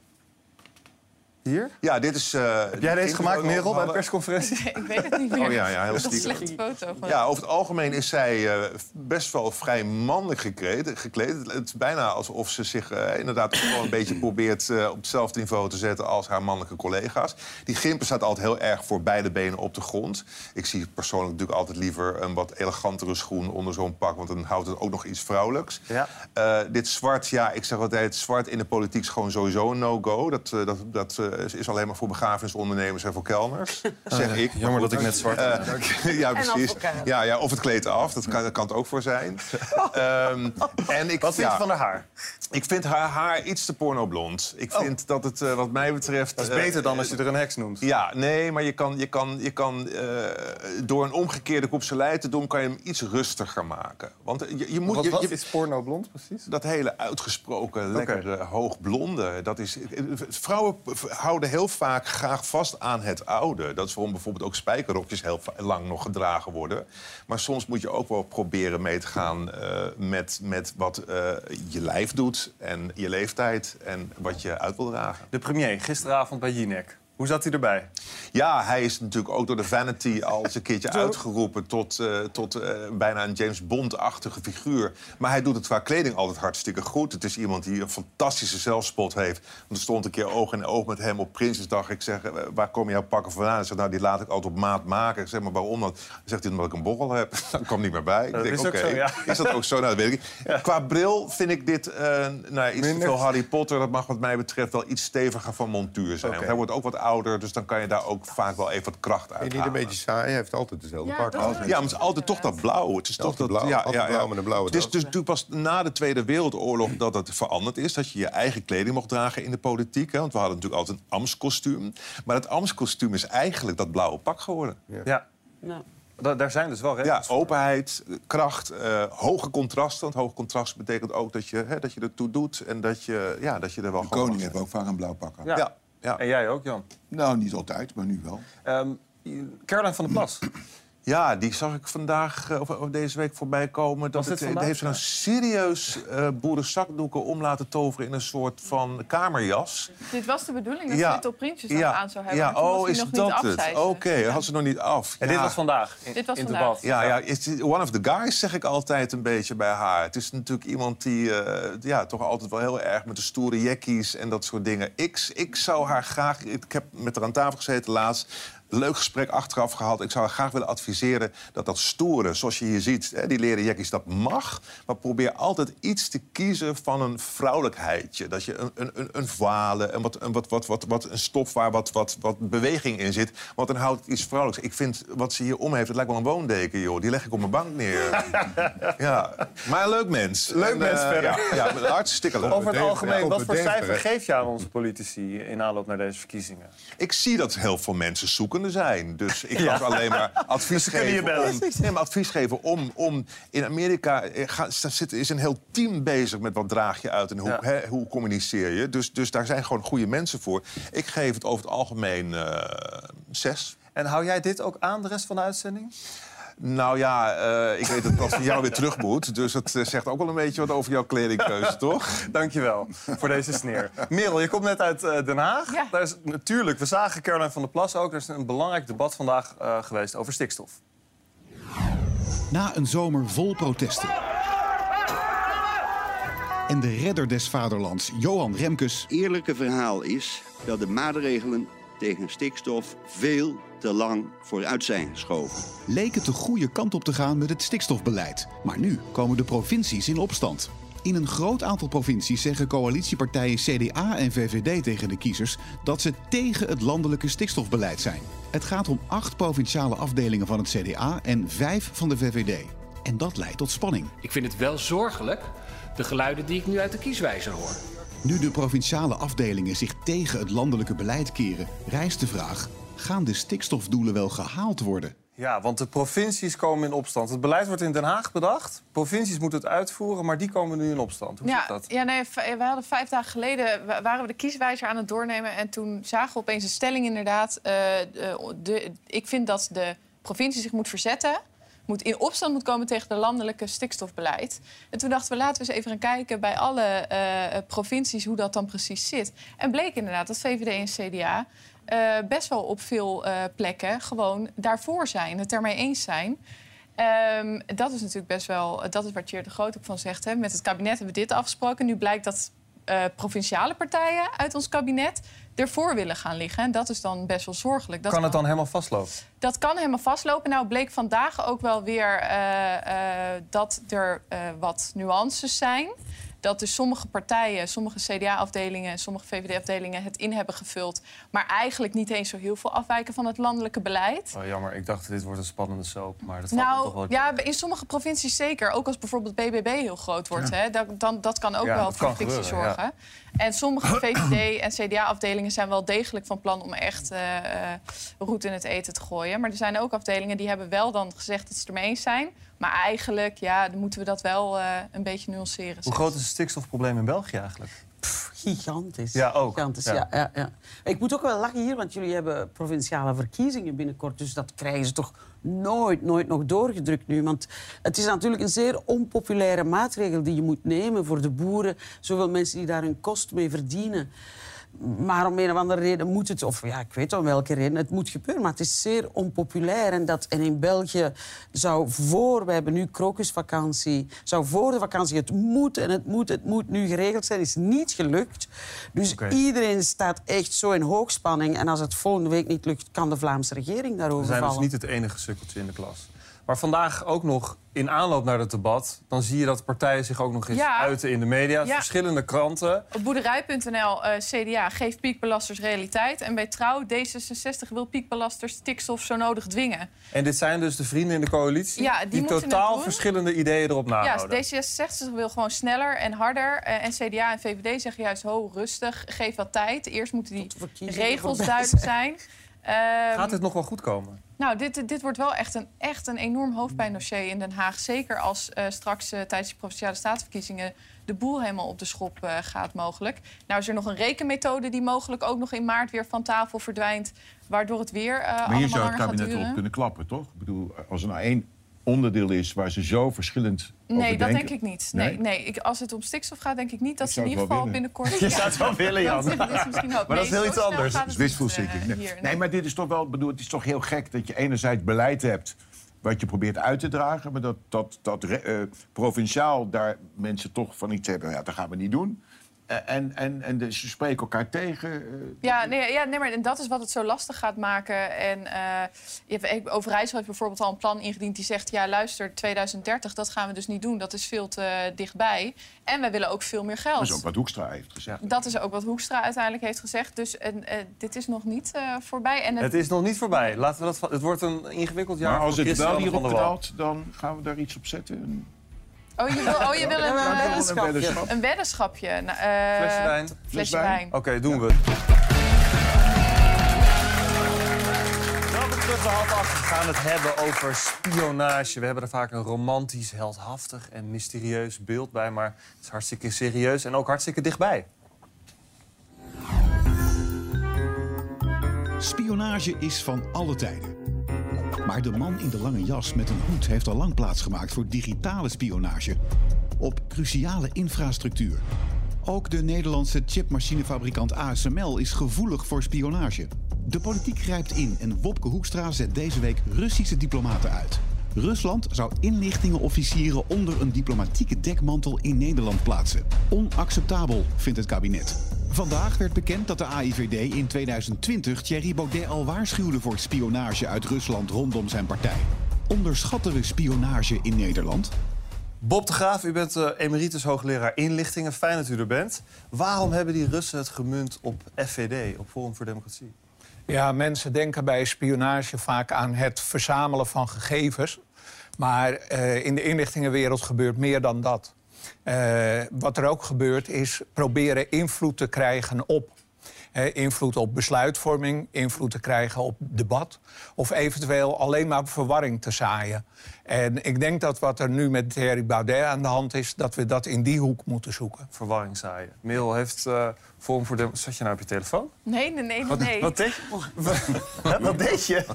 Hier? Ja, dit is... eh, Heb jij deze gemaakt, Merel, bij de persconferentie? Ik weet het niet meer. Oh ja, ja, heel Dat is een stiekem. slechte foto. Van Ja, over het algemeen is zij eh, best wel vrij mannelijk gekleed. gekleed. Het, het is bijna alsof ze zich eh, inderdaad gewoon een beetje probeert eh, op hetzelfde niveau te zetten als haar mannelijke collega's. Die gimpen staat altijd heel erg voor beide benen op de grond. Ik zie persoonlijk natuurlijk altijd liever een wat elegantere schoen onder zo'n pak, want dan houdt het ook nog iets vrouwelijks. Ja. Eh, dit zwart, ja, ik zeg altijd, zwart in de politiek is gewoon sowieso een no-go. Dat, eh, dat, dat is alleen maar voor begrafenisondernemers en voor kelners, zeg Ah, ik. jammer dat ik net zwart eh, ben. ja, En precies. Ja, ja, of het kleedt af, dat kan, dat kan het ook voor zijn. Ehm, en ik, Wat vind je ja, van haar haar? Ik vind haar haar iets te pornoblond. Ik vind dat het, eh, wat mij betreft... Oh. Dat is eh, beter dan als je er een heks noemt. Ja, nee, maar je kan, je kan, je kan eh, door een omgekeerde kopselij te doen... kan je hem iets rustiger maken. Want je, je moet... Wat, je, wat je- is porno blond precies? dat hele uitgesproken, lekkere, hoogblonde. Dat is, vrouwen houden heel vaak graag vast aan het oude. Dat is waarom bijvoorbeeld ook spijkerrokjes heel lang nog gedragen worden. Maar soms moet je ook wel proberen mee te gaan eh, met, met wat eh, je lijf doet... en je leeftijd en wat je uit wil dragen. De premier, gisteravond bij Jinek. Hoe zat hij erbij? Ja, hij is natuurlijk ook door de Vanity al eens een keertje uitgeroepen... tot, eh, tot eh, bijna een James Bond-achtige figuur. Maar hij doet het qua kleding altijd hartstikke goed. Het is iemand die een fantastische zelfspot heeft. Want er stond een keer oog in oog met hem op Prinsjesdag. Ik zeg, eh, waar kom jouw pakken vandaan? Hij zegt, nou, die laat ik altijd op maat maken. Ik zeg, maar waarom dan? Dan zegt hij, omdat ik een borrel heb. Dat kwam niet meer bij. Dat ik is denk, ook oké, zo, ja. is dat ook zo? Nou, dat weet ik niet. Qua bril vind ik dit eh nou, iets te veel Harry Potter. Dat mag wat mij betreft wel iets steviger van montuur zijn. Hij wordt ook wat ouder, dus dan kan je daar ook vaak wel even wat kracht uit je niet een beetje saai? Hij heeft altijd dezelfde ja, pak. ja, maar het is altijd toch dat blauw. Het is toch dat blauw, altijd blauw met een blauwe Het is dus natuurlijk pas na de Tweede Wereldoorlog dat het veranderd is. Dat je je eigen kleding mocht dragen in de politiek. Hè? Want we hadden natuurlijk altijd een Amskostuum. Maar het Amskostuum is eigenlijk dat blauwe pak geworden. Ja. Da- daar zijn dus wel Ja, regels voor. openheid, kracht, eh, hoge contrasten. Want hoge contrast betekent ook dat je, hè, dat je ertoe doet en dat je, ja, dat je er wel De koning heeft ook vaak een blauw pak aan. Ja. Ja, ja. En jij ook, Jan? Nou, niet altijd, maar nu wel. Ehm Caroline van der Plas. Ja, die zag ik vandaag eh, of, of deze week voorbij komen. Dat het, vandaag? heeft ze nou serieus eh boerenzakdoeken om laten toveren in een soort van kamerjas. Dit was de bedoeling dat Ja. ze dit op Prinsjesdag aan zou hebben. Ja, oh, hij is nog dat niet af, het? Oké, had ze nog niet af. En dit was vandaag in, Dit was in vandaag. Ja, ja, is one of the guys zeg ik altijd een beetje bij haar. Het is natuurlijk iemand die eh, ja, toch altijd wel heel erg met de stoere jackies en dat soort dingen. Ik, ik zou haar graag, ik heb met haar aan tafel gezeten laatst. Leuk gesprek achteraf gehad. Ik zou graag willen adviseren dat dat stoere, zoals je hier ziet, hè, die leren jackies, dat mag. Maar probeer altijd iets te kiezen van een vrouwelijkheidje. Dat je een, een, een, een voile, een, wat, een, wat, wat, wat, wat, een stof waar wat, wat, wat beweging in zit. Want dan houdt het iets vrouwelijks. Ik vind wat ze hier om heeft, het lijkt wel een woondeken, joh. Die leg ik op mijn bank neer. ja, maar een leuk mens. Leuk En, mens eh, verder. Ja, ja, hartstikke leuk. Over het algemeen, ja, wat voor cijfer geef je aan onze politici in aanloop naar deze verkiezingen? Ik zie dat heel veel mensen zijn. Dus ik kan alleen maar advies geven. Om, nee, maar advies geven om, om... In Amerika eh, ga- zit, is een heel team bezig met wat draag je uit en hoe, Ja. hoe communiceer je. Dus, dus daar zijn gewoon goede mensen voor. Ik geef het over het algemeen eh, zes. En hou jij dit ook aan de rest van de uitzending? Nou ja, eh, ik weet dat dat van jou weer terug moet. Dus het eh, zegt ook wel een beetje wat over jouw kledingkeuze, toch? Dankjewel voor deze sneer. Merel, je komt net uit eh, Den Haag. Ja. Daar is, natuurlijk, we zagen Caroline van der Plas ook. Er is een belangrijk debat vandaag eh, geweest over stikstof. Na een zomer vol protesten. En de redder des vaderlands, Johan Remkes, eerlijke verhaal is dat de maatregelen tegen stikstof veel te lang vooruit zijn geschoven. leek het de goede kant op te gaan met het stikstofbeleid. Maar nu komen de provincies in opstand. In een groot aantal provincies zeggen coalitiepartijen CDA en VVD tegen de kiezers dat ze tegen het landelijke stikstofbeleid zijn. Het gaat om acht provinciale afdelingen van het CDA en vijf van de VVD. En dat leidt tot spanning. Ik vind het wel zorgelijk, de geluiden die ik nu uit de kieswijzer hoor. Nu de provinciale afdelingen zich tegen het landelijke beleid keren, rijst de vraag: gaan de stikstofdoelen wel gehaald worden? Ja, want de provincies komen in opstand. Het beleid wordt in Den Haag bedacht. Provincies moeten het uitvoeren, maar die komen nu in opstand. Hoe zit dat? ja nee, v- we hadden vijf dagen geleden wa- waren we de kieswijzer aan het doornemen. En toen zagen we opeens een stelling inderdaad. eh, de, de- ik vind dat de provincie zich moet verzetten. Moet in opstand moet komen tegen de landelijke stikstofbeleid. En toen dachten we, laten we eens even gaan kijken bij alle eh, provincies hoe dat dan precies zit. En bleek inderdaad dat VVD en CDA eh, best wel op veel eh, plekken gewoon daarvoor zijn, het ermee eens zijn. Ehm, dat is natuurlijk best wel, dat is waar Tjeerd de Groot ook van zegt. Hè. Met het kabinet hebben we dit afgesproken. Nu blijkt dat eh, provinciale partijen uit ons kabinet ervoor willen gaan liggen. En dat is dan best wel zorgelijk. Dat kan het dan helemaal vastlopen? dat kan helemaal vastlopen. Nou bleek vandaag ook wel weer dat er wat nuances zijn. Dat dus sommige partijen, sommige CDA-afdelingen en sommige VVD-afdelingen het in hebben gevuld. Maar eigenlijk niet eens zo heel veel afwijken van het landelijke beleid. Oh, jammer, ik dacht dit wordt een spannende soap, maar dat valt me toch wel... Nou, ja, in sommige provincies zeker. Ook als bijvoorbeeld BBB heel groot wordt. Hè, dat, dan, dat kan ook Ja, wel voor frictie zorgen. En sommige VVD- en CDA-afdelingen zijn wel degelijk van plan... om echt eh eh, roet in het eten te gooien. Maar er zijn ook afdelingen die hebben wel dan gezegd dat ze het ermee eens zijn. Maar eigenlijk ja, dan moeten we dat wel eh, een beetje nuanceren. Hoe groot is het stikstofprobleem in België eigenlijk? Gigantisch. Ja, ook. Gigantisch, Ja. ja. Ja, ja, Ik moet ook wel lachen hier, want jullie hebben provinciale verkiezingen binnenkort. Dus dat krijgen ze toch nooit, nooit nog doorgedrukt nu. Want het is natuurlijk een zeer onpopulaire maatregel die je moet nemen voor de boeren. Zoveel mensen die daar hun kost mee verdienen. Maar om een of andere reden moet het, of ja, ik weet om welke reden, het moet gebeuren. Maar het is zeer onpopulair. En, dat, en in België zou voor, we hebben nu krokusvakantie, zou voor de vakantie het moet en het moet, het moet nu geregeld zijn, is niet gelukt. Dus iedereen staat echt zo in hoogspanning. En als het volgende week niet lukt, kan de Vlaamse regering We daarover zijn dus vallen. niet het enige sukkeltje in de klas. Maar vandaag ook nog in aanloop naar het debat... dan zie je dat partijen zich ook nog eens Ja. uiten in de media. Ja. Verschillende kranten. Op boerderij.nl, eh, CDA, geeft piekbelasters realiteit. En bij Trouw, D66 wil piekbelasters stikstof zo nodig dwingen. En dit zijn dus de vrienden in de coalitie... Ja, die het totaal verschillende ideeën erop nahouden. Ja, D66 wil gewoon sneller en harder. Eh, en CDA en VVD zeggen juist, ho, rustig, geef wat tijd. Eerst moeten die regels duidelijk zijn. Ehm, Gaat dit nog wel goed komen? Nou, dit, dit wordt wel echt een, echt een enorm hoofdpijndossier in Den Haag. Zeker als eh, straks eh, tijdens de Provinciale Statenverkiezingen... de boel helemaal op de schop eh, gaat mogelijk. Nou is er nog een rekenmethode die mogelijk ook nog in maart weer van tafel verdwijnt... waardoor het weer eh Maar hier allemaal zou het kabinet duren. op kunnen klappen, toch? Ik bedoel, als er nou één onderdeel is waar ze zo verschillend over Nee, dat denken- denk ik niet. Nee, nee. Ik, als het om stikstof gaat, denk ik niet dat ze in zou ieder geval willen. binnenkort... Je zou het wel willen, Jan. Dat is misschien ook. Maar dat is heel iets snel anders. Dat is het niet, wishful eh, thinking. Nee. maar dit is toch wel bedoeld. Het is toch heel gek dat je enerzijds beleid hebt wat je probeert uit te dragen, maar dat, dat, dat eh, provinciaal daar mensen toch van iets hebben. Ja, dat gaan we niet doen. Eh, en en, en de, ze spreken elkaar tegen. eh, Ja, nee, ja nee, maar en dat is wat het zo lastig gaat maken. En eh, je hebt- ik- Overijssel heeft bijvoorbeeld al een plan ingediend die zegt... ja, luister, 2030, dat gaan we dus niet doen. Dat is veel te dichtbij. En wij willen ook veel meer geld. dat is ook wat Hoekstra heeft gezegd. Dat is ook wat Hoekstra uiteindelijk heeft gezegd. Dus en, eh, dit is nog niet eh, voorbij. En Het is nog niet voorbij. Laten we dat, het wordt een ingewikkeld jaar Maar als het wel hierop knalt, dan gaan we daar iets op zetten. Oh, je wil, oh, je wil een, Ja, eh, een weddenschap. een weddenschapje. Nou, eh, Flesje wijn. Flesje wijn. Oké, doen we. Half acht. We gaan het hebben over spionage. We hebben er vaak een romantisch, heldhaftig en mysterieus beeld bij. Maar het is hartstikke serieus en ook hartstikke dichtbij. Spionage is van alle tijden. Maar de man in de lange jas met een hoed heeft al lang plaatsgemaakt voor digitale spionage op cruciale infrastructuur. Ook de Nederlandse chipmachinefabrikant ASML is gevoelig voor spionage. De politiek grijpt in en Wopke Hoekstra zet deze week Russische diplomaten uit. Rusland zou inlichtingenofficieren onder een diplomatieke dekmantel in Nederland plaatsen. Onacceptabel, vindt het kabinet. Vandaag werd bekend dat de AIVD in 2020 Thierry Baudet al waarschuwde voor spionage uit Rusland rondom zijn partij. Onderschatten we spionage in Nederland? Bob de Graaf, u bent eh, emeritus hoogleraar inlichtingen. Fijn dat u er bent. Waarom hebben die Russen het gemunt op FVD, op Forum voor Democratie? Ja, mensen denken bij spionage vaak aan het verzamelen van gegevens. Maar eh, in de inlichtingenwereld gebeurt meer dan dat. Eh, wat er ook gebeurt is proberen invloed te krijgen op. eh, invloed op besluitvorming, invloed te krijgen op debat. Of eventueel alleen maar verwarring te zaaien. En ik denk dat wat er nu met Thierry Baudet aan de hand is... dat we dat in die hoek moeten zoeken. Verwarring zaaien. Merel heeft eh, Forum voor Democratie... Zat je nou op je telefoon? Nee, nee, nee, Wat, nee. wat deed je? Wat- wat deed je?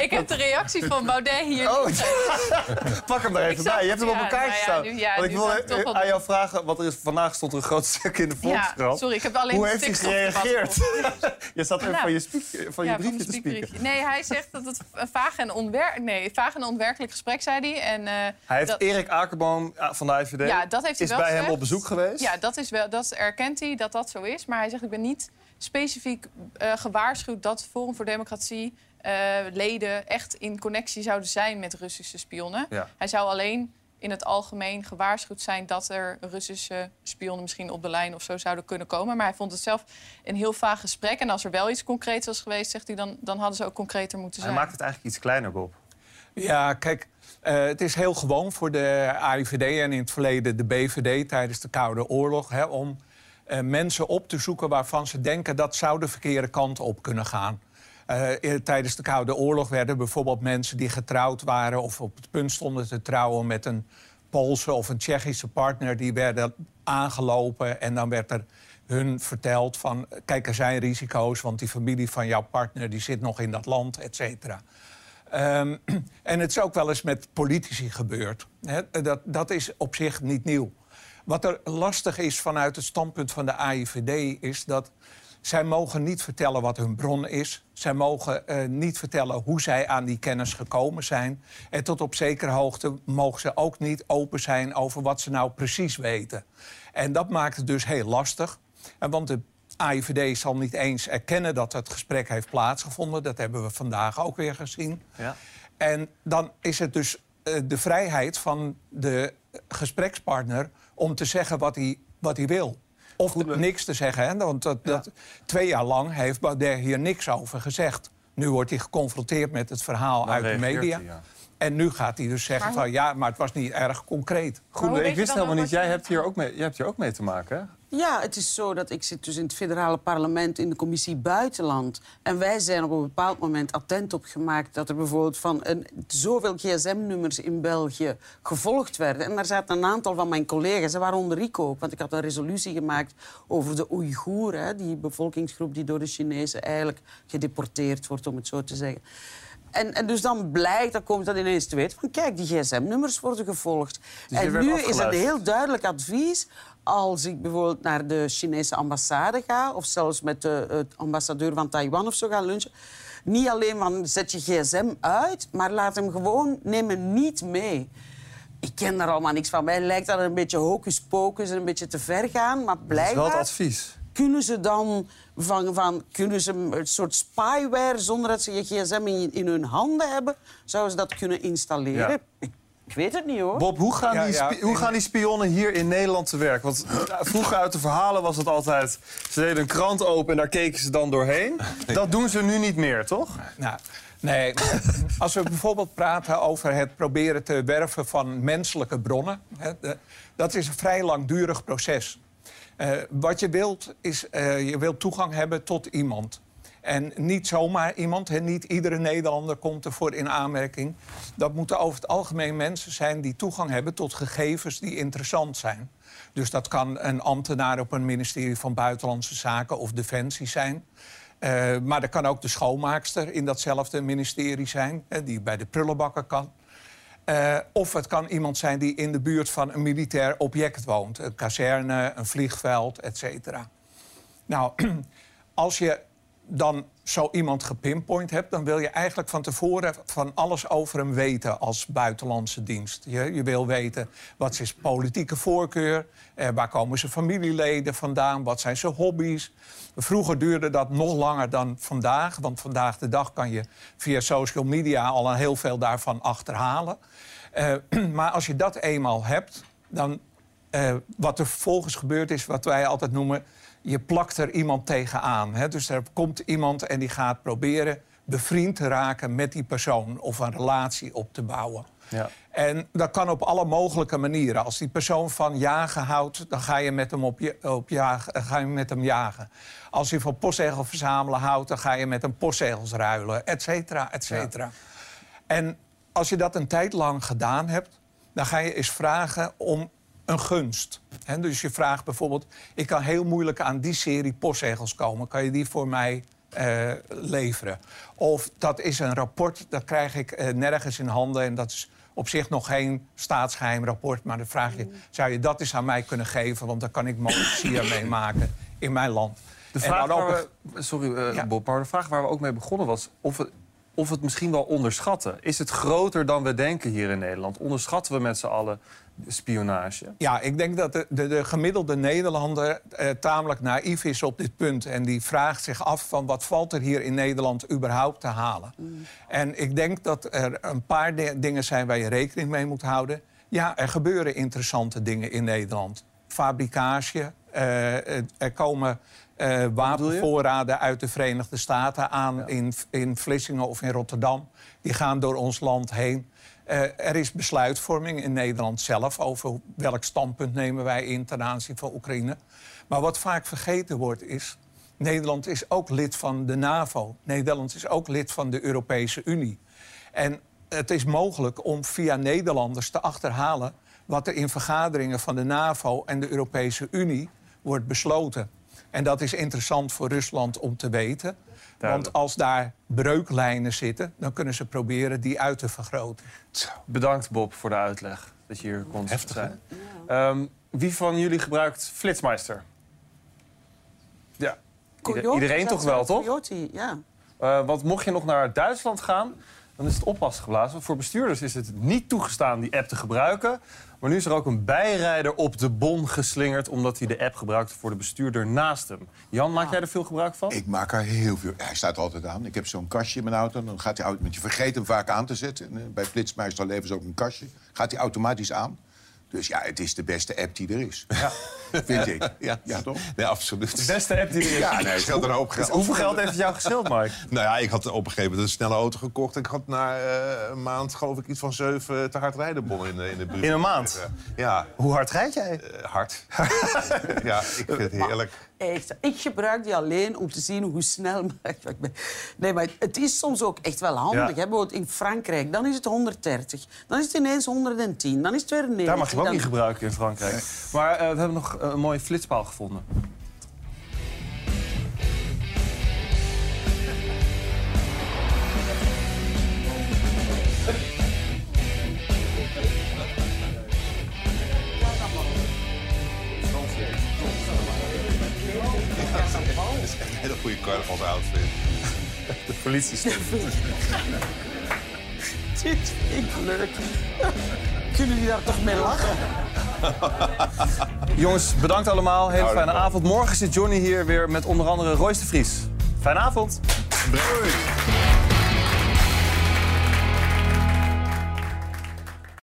Ik heb de reactie van Baudet hier. Oh, pak hem er even bij. Je hebt hem op elkaar nou ja, staan. nu- ja, Want ik wil ik aan doen. jou vragen, want er is, vandaag stond er een groot stuk in de Volkskrant. sorry, ik heb alleen Hoe heeft hij gereageerd? je zat even Nou, van je, speak- van je briefje te spieken. Nee, hij zegt dat het een vaag en, onwer nee, vaag en onwerkelijk gesprek, zei hij. En, eh, Hij heeft dat- Erik Akerboom eh, van de IVD Ja, dat heeft hij is wel bij hem op bezoek geweest. Ja, dat, is wel, dat erkent hij dat dat zo is. Maar hij zegt, ik ben niet specifiek eh, gewaarschuwd... dat Forum voor Democratie leden echt in connectie zouden zijn met Russische spionnen. Ja. Hij zou alleen in het algemeen gewaarschuwd zijn... dat er Russische spionnen misschien op de lijn of zo zouden kunnen komen. Maar hij vond het zelf een heel vaag gesprek. En als er wel iets concreets was geweest, zegt hij... dan, dan hadden ze ook concreter moeten Hij zijn. maakt het eigenlijk iets kleiner, Bob. Ja, kijk, eh, het is heel gewoon voor de AIVD en in het verleden de BVD tijdens de Koude Oorlog hè, om eh, mensen op te zoeken waarvan ze denken dat zou de verkeerde kant op kunnen gaan. Eh, tijdens de Koude Oorlog werden bijvoorbeeld mensen die getrouwd waren of op het punt stonden te trouwen met een Poolse of een Tsjechische partner, die werden aangelopen en dan werd er hun verteld van kijk, er zijn risico's, want die familie van jouw partner die zit nog in dat land, et cetera. Ehm, en het is ook wel eens met politici gebeurd. Dat, dat is op zich niet nieuw. Wat er lastig is vanuit het standpunt van de AIVD... is dat zij mogen niet vertellen wat hun bron is. Zij mogen eh, niet vertellen hoe zij aan die kennis gekomen zijn. En tot op zekere hoogte mogen ze ook niet open zijn... over wat ze nou precies weten. En dat maakt het dus heel lastig. En want de AIVD zal niet eens erkennen dat het gesprek heeft plaatsgevonden. Dat hebben we vandaag ook weer gezien. Ja. En dan is het dus eh, de vrijheid van de gesprekspartner om te zeggen wat hij, wat hij wil. Of niks te zeggen. Hè? Want dat, dat, twee jaar lang heeft Baudet hier niks over gezegd. Nu wordt hij geconfronteerd met het verhaal Dan uit de media. hij, ja. En nu gaat hij dus zeggen Maar van ja, maar het was niet erg concreet. Goed, ik wist helemaal niet. Jij hebt, hier ook mee, jij hebt hier ook mee te maken, hè? Ja, het is zo dat ik zit dus in het federale parlement in de commissie Buitenland. En wij zijn op een bepaald moment attent op gemaakt dat er bijvoorbeeld van een, zoveel gsm-nummers in België gevolgd werden. En daar zaten een aantal van mijn collega's, waaronder ik ook, want ik had een resolutie gemaakt over de Oeigoeren, die bevolkingsgroep die door de Chinezen eigenlijk gedeporteerd wordt, om het zo te zeggen. En, en dus dan blijkt, dan komt dat ineens te weten van kijk, die gsm-nummers worden gevolgd. Dus en nu is het heel duidelijk advies als ik bijvoorbeeld naar de Chinese ambassade ga... of zelfs met de ambassadeur van Taiwan of zo ga lunchen... niet alleen van zet je gsm uit, maar laat hem gewoon, neem hem niet mee. Ik ken daar allemaal niks van. Mij lijkt dat een beetje hocus pocus en een beetje te ver gaan. Maar Dat is wel het blijkbaar advies. kunnen ze dan van, van kunnen ze een soort spyware zonder dat ze je gsm in, in hun handen hebben, zouden ze dat kunnen installeren? Ja. Ik, weet het niet hoor. Bob, hoe gaan, Ja, die, ja, spi- hoe gaan die spionnen hier in Nederland te werk? Want eh, vroeger uit de verhalen was het altijd... ze deden een krant open en daar keken ze dan doorheen. Dat doen ze nu niet meer, toch? Nou, nee. Als we bijvoorbeeld praten over het proberen te werven van menselijke bronnen... Hè, dat is een vrij langdurig proces. Eh, wat je wilt, is eh, je wilt toegang hebben tot iemand. En niet zomaar iemand, hè, niet iedere Nederlander komt ervoor in aanmerking. Dat moeten over het algemeen mensen zijn die toegang hebben tot gegevens die interessant zijn. Dus dat kan een ambtenaar op een ministerie van Buitenlandse Zaken of Defensie zijn. Eh, maar dat kan ook de schoonmaakster in datzelfde ministerie zijn, hè, die bij de prullenbakker kan. Eh, of het kan iemand zijn die in de buurt van een militair object woont. Een kazerne, een vliegveld, et cetera. Nou, als je dan zo iemand gepinpoint hebt... dan wil je eigenlijk van tevoren van alles over hem weten als buitenlandse dienst. Je, je wil weten wat is politieke voorkeur... Eh, waar komen zijn familieleden vandaan, wat zijn zijn hobby's. Vroeger duurde dat nog langer dan vandaag... want vandaag de dag kan je via social media al een heel veel daarvan achterhalen... Eh, maar als je dat eenmaal hebt, dan eh, wat er vervolgens gebeurt is wat wij altijd noemen... je plakt er iemand tegenaan. Hè? Dus er komt iemand en die gaat proberen bevriend te raken met die persoon... of een relatie op te bouwen. Ja. En dat kan op alle mogelijke manieren. Als die persoon van jagen houdt, dan ga je met hem, op je, op jagen, eh, ga je met hem jagen. Als hij van postzegel verzamelen houdt, dan ga je met hem postzegels ruilen, et cetera, et cetera. En als je dat een tijd lang gedaan hebt, dan ga je eens vragen om een gunst. Dus je vraagt bijvoorbeeld, ik kan heel moeilijk aan die serie postzegels komen. Kan je die voor mij eh, leveren? Of dat is een rapport, dat krijg ik eh, nergens in handen... en dat is op zich nog geen staatsgeheim rapport. Maar dan vraag je, zou je dat eens aan mij kunnen geven? Want dan kan ik monarchie mee maken in mijn land. De vraag waar we, sorry eh, Bob, maar de vraag waar we ook mee begonnen was... of we, of we het misschien wel onderschatten. Is het groter dan we denken hier in Nederland? Onderschatten we met z'n allen spionage? Ja, ik denk dat de, de, de gemiddelde Nederlander eh, tamelijk naïef is op dit punt. En die vraagt zich af van wat valt er hier in Nederland überhaupt te halen. En ik denk dat er een paar di- dingen zijn waar je rekening mee moet houden. Ja, er gebeuren interessante dingen in Nederland. Fabricage, eh, eh, er komen eh, wapenvoorraden uit de Verenigde Staten aan in, in Vlissingen of in Rotterdam. Die gaan door ons land heen. Eh, er is besluitvorming in Nederland zelf over welk standpunt nemen wij in ten aanzien van Oekraïne. Maar wat vaak vergeten wordt is, Nederland is ook lid van de NAVO. Nederland is ook lid van de Europese Unie. En het is mogelijk om via Nederlanders te achterhalen wat er in vergaderingen van de NAVO en de Europese Unie wordt besloten. En dat is interessant voor Rusland om te weten. Want als daar breuklijnen zitten, dan kunnen ze proberen die uit te vergroten. Bedankt Bob voor de uitleg dat je hier kon zijn. Ehm, wie van jullie gebruikt Flitsmeister? Ja, Coyote, iedereen toch wel, toch? Coyote, ja. Eh, want mocht je nog naar Duitsland gaan, dan is het oppassen geblazen. Voor bestuurders is het niet toegestaan die app te gebruiken. Maar nu is er ook een bijrijder op de bon geslingerd... omdat hij de app gebruikte voor de bestuurder naast hem. Jan, maak jij er veel gebruik van? Ik maak er heel veel. Hij staat altijd aan. Ik heb zo'n kastje in mijn auto. Dan gaat hij auto, want je vergeet hem vaak aan te zetten. En, eh, bij Flitsmeister leveren ze ook een kastje. Gaat hij automatisch aan. Dus ja, het is de beste app die er is. Ja. Vind ik. Ja, ja toch? Nee, absoluut. De beste app die er is. Ja, nee, een hoop geld. Dus hoeveel geld heeft het jou gescheeld, Mike? Nou ja, ik had op een gegeven moment een snelle auto gekocht. En ik had na eh, een maand, geloof ik, iets van zeven te hard rijden bonnen in, de- in de buurt. In een maand? Ja. Hoe hard rijd jij? Eh, hard. ja, ik vind het heerlijk. Echt, ik gebruik die alleen om te zien hoe snel ik ben. Nee, maar het is soms ook echt wel handig. Ja. Hè? Bijvoorbeeld in Frankrijk, dan is het 130. Dan is het ineens 110. Dan is het weer 90. Daar mag je ook dan... niet gebruiken in Frankrijk. Maar eh, we hebben nog eh, een mooie flitspaal gevonden. Goede carnavalsoutfit. De politie Dit vind ik leuk. Kunnen jullie daar toch mee lachen? Jongens, bedankt allemaal. Hele fijne avond. Morgen zit Johnny hier weer met onder andere Royce de Vries. Fijne avond. Doei.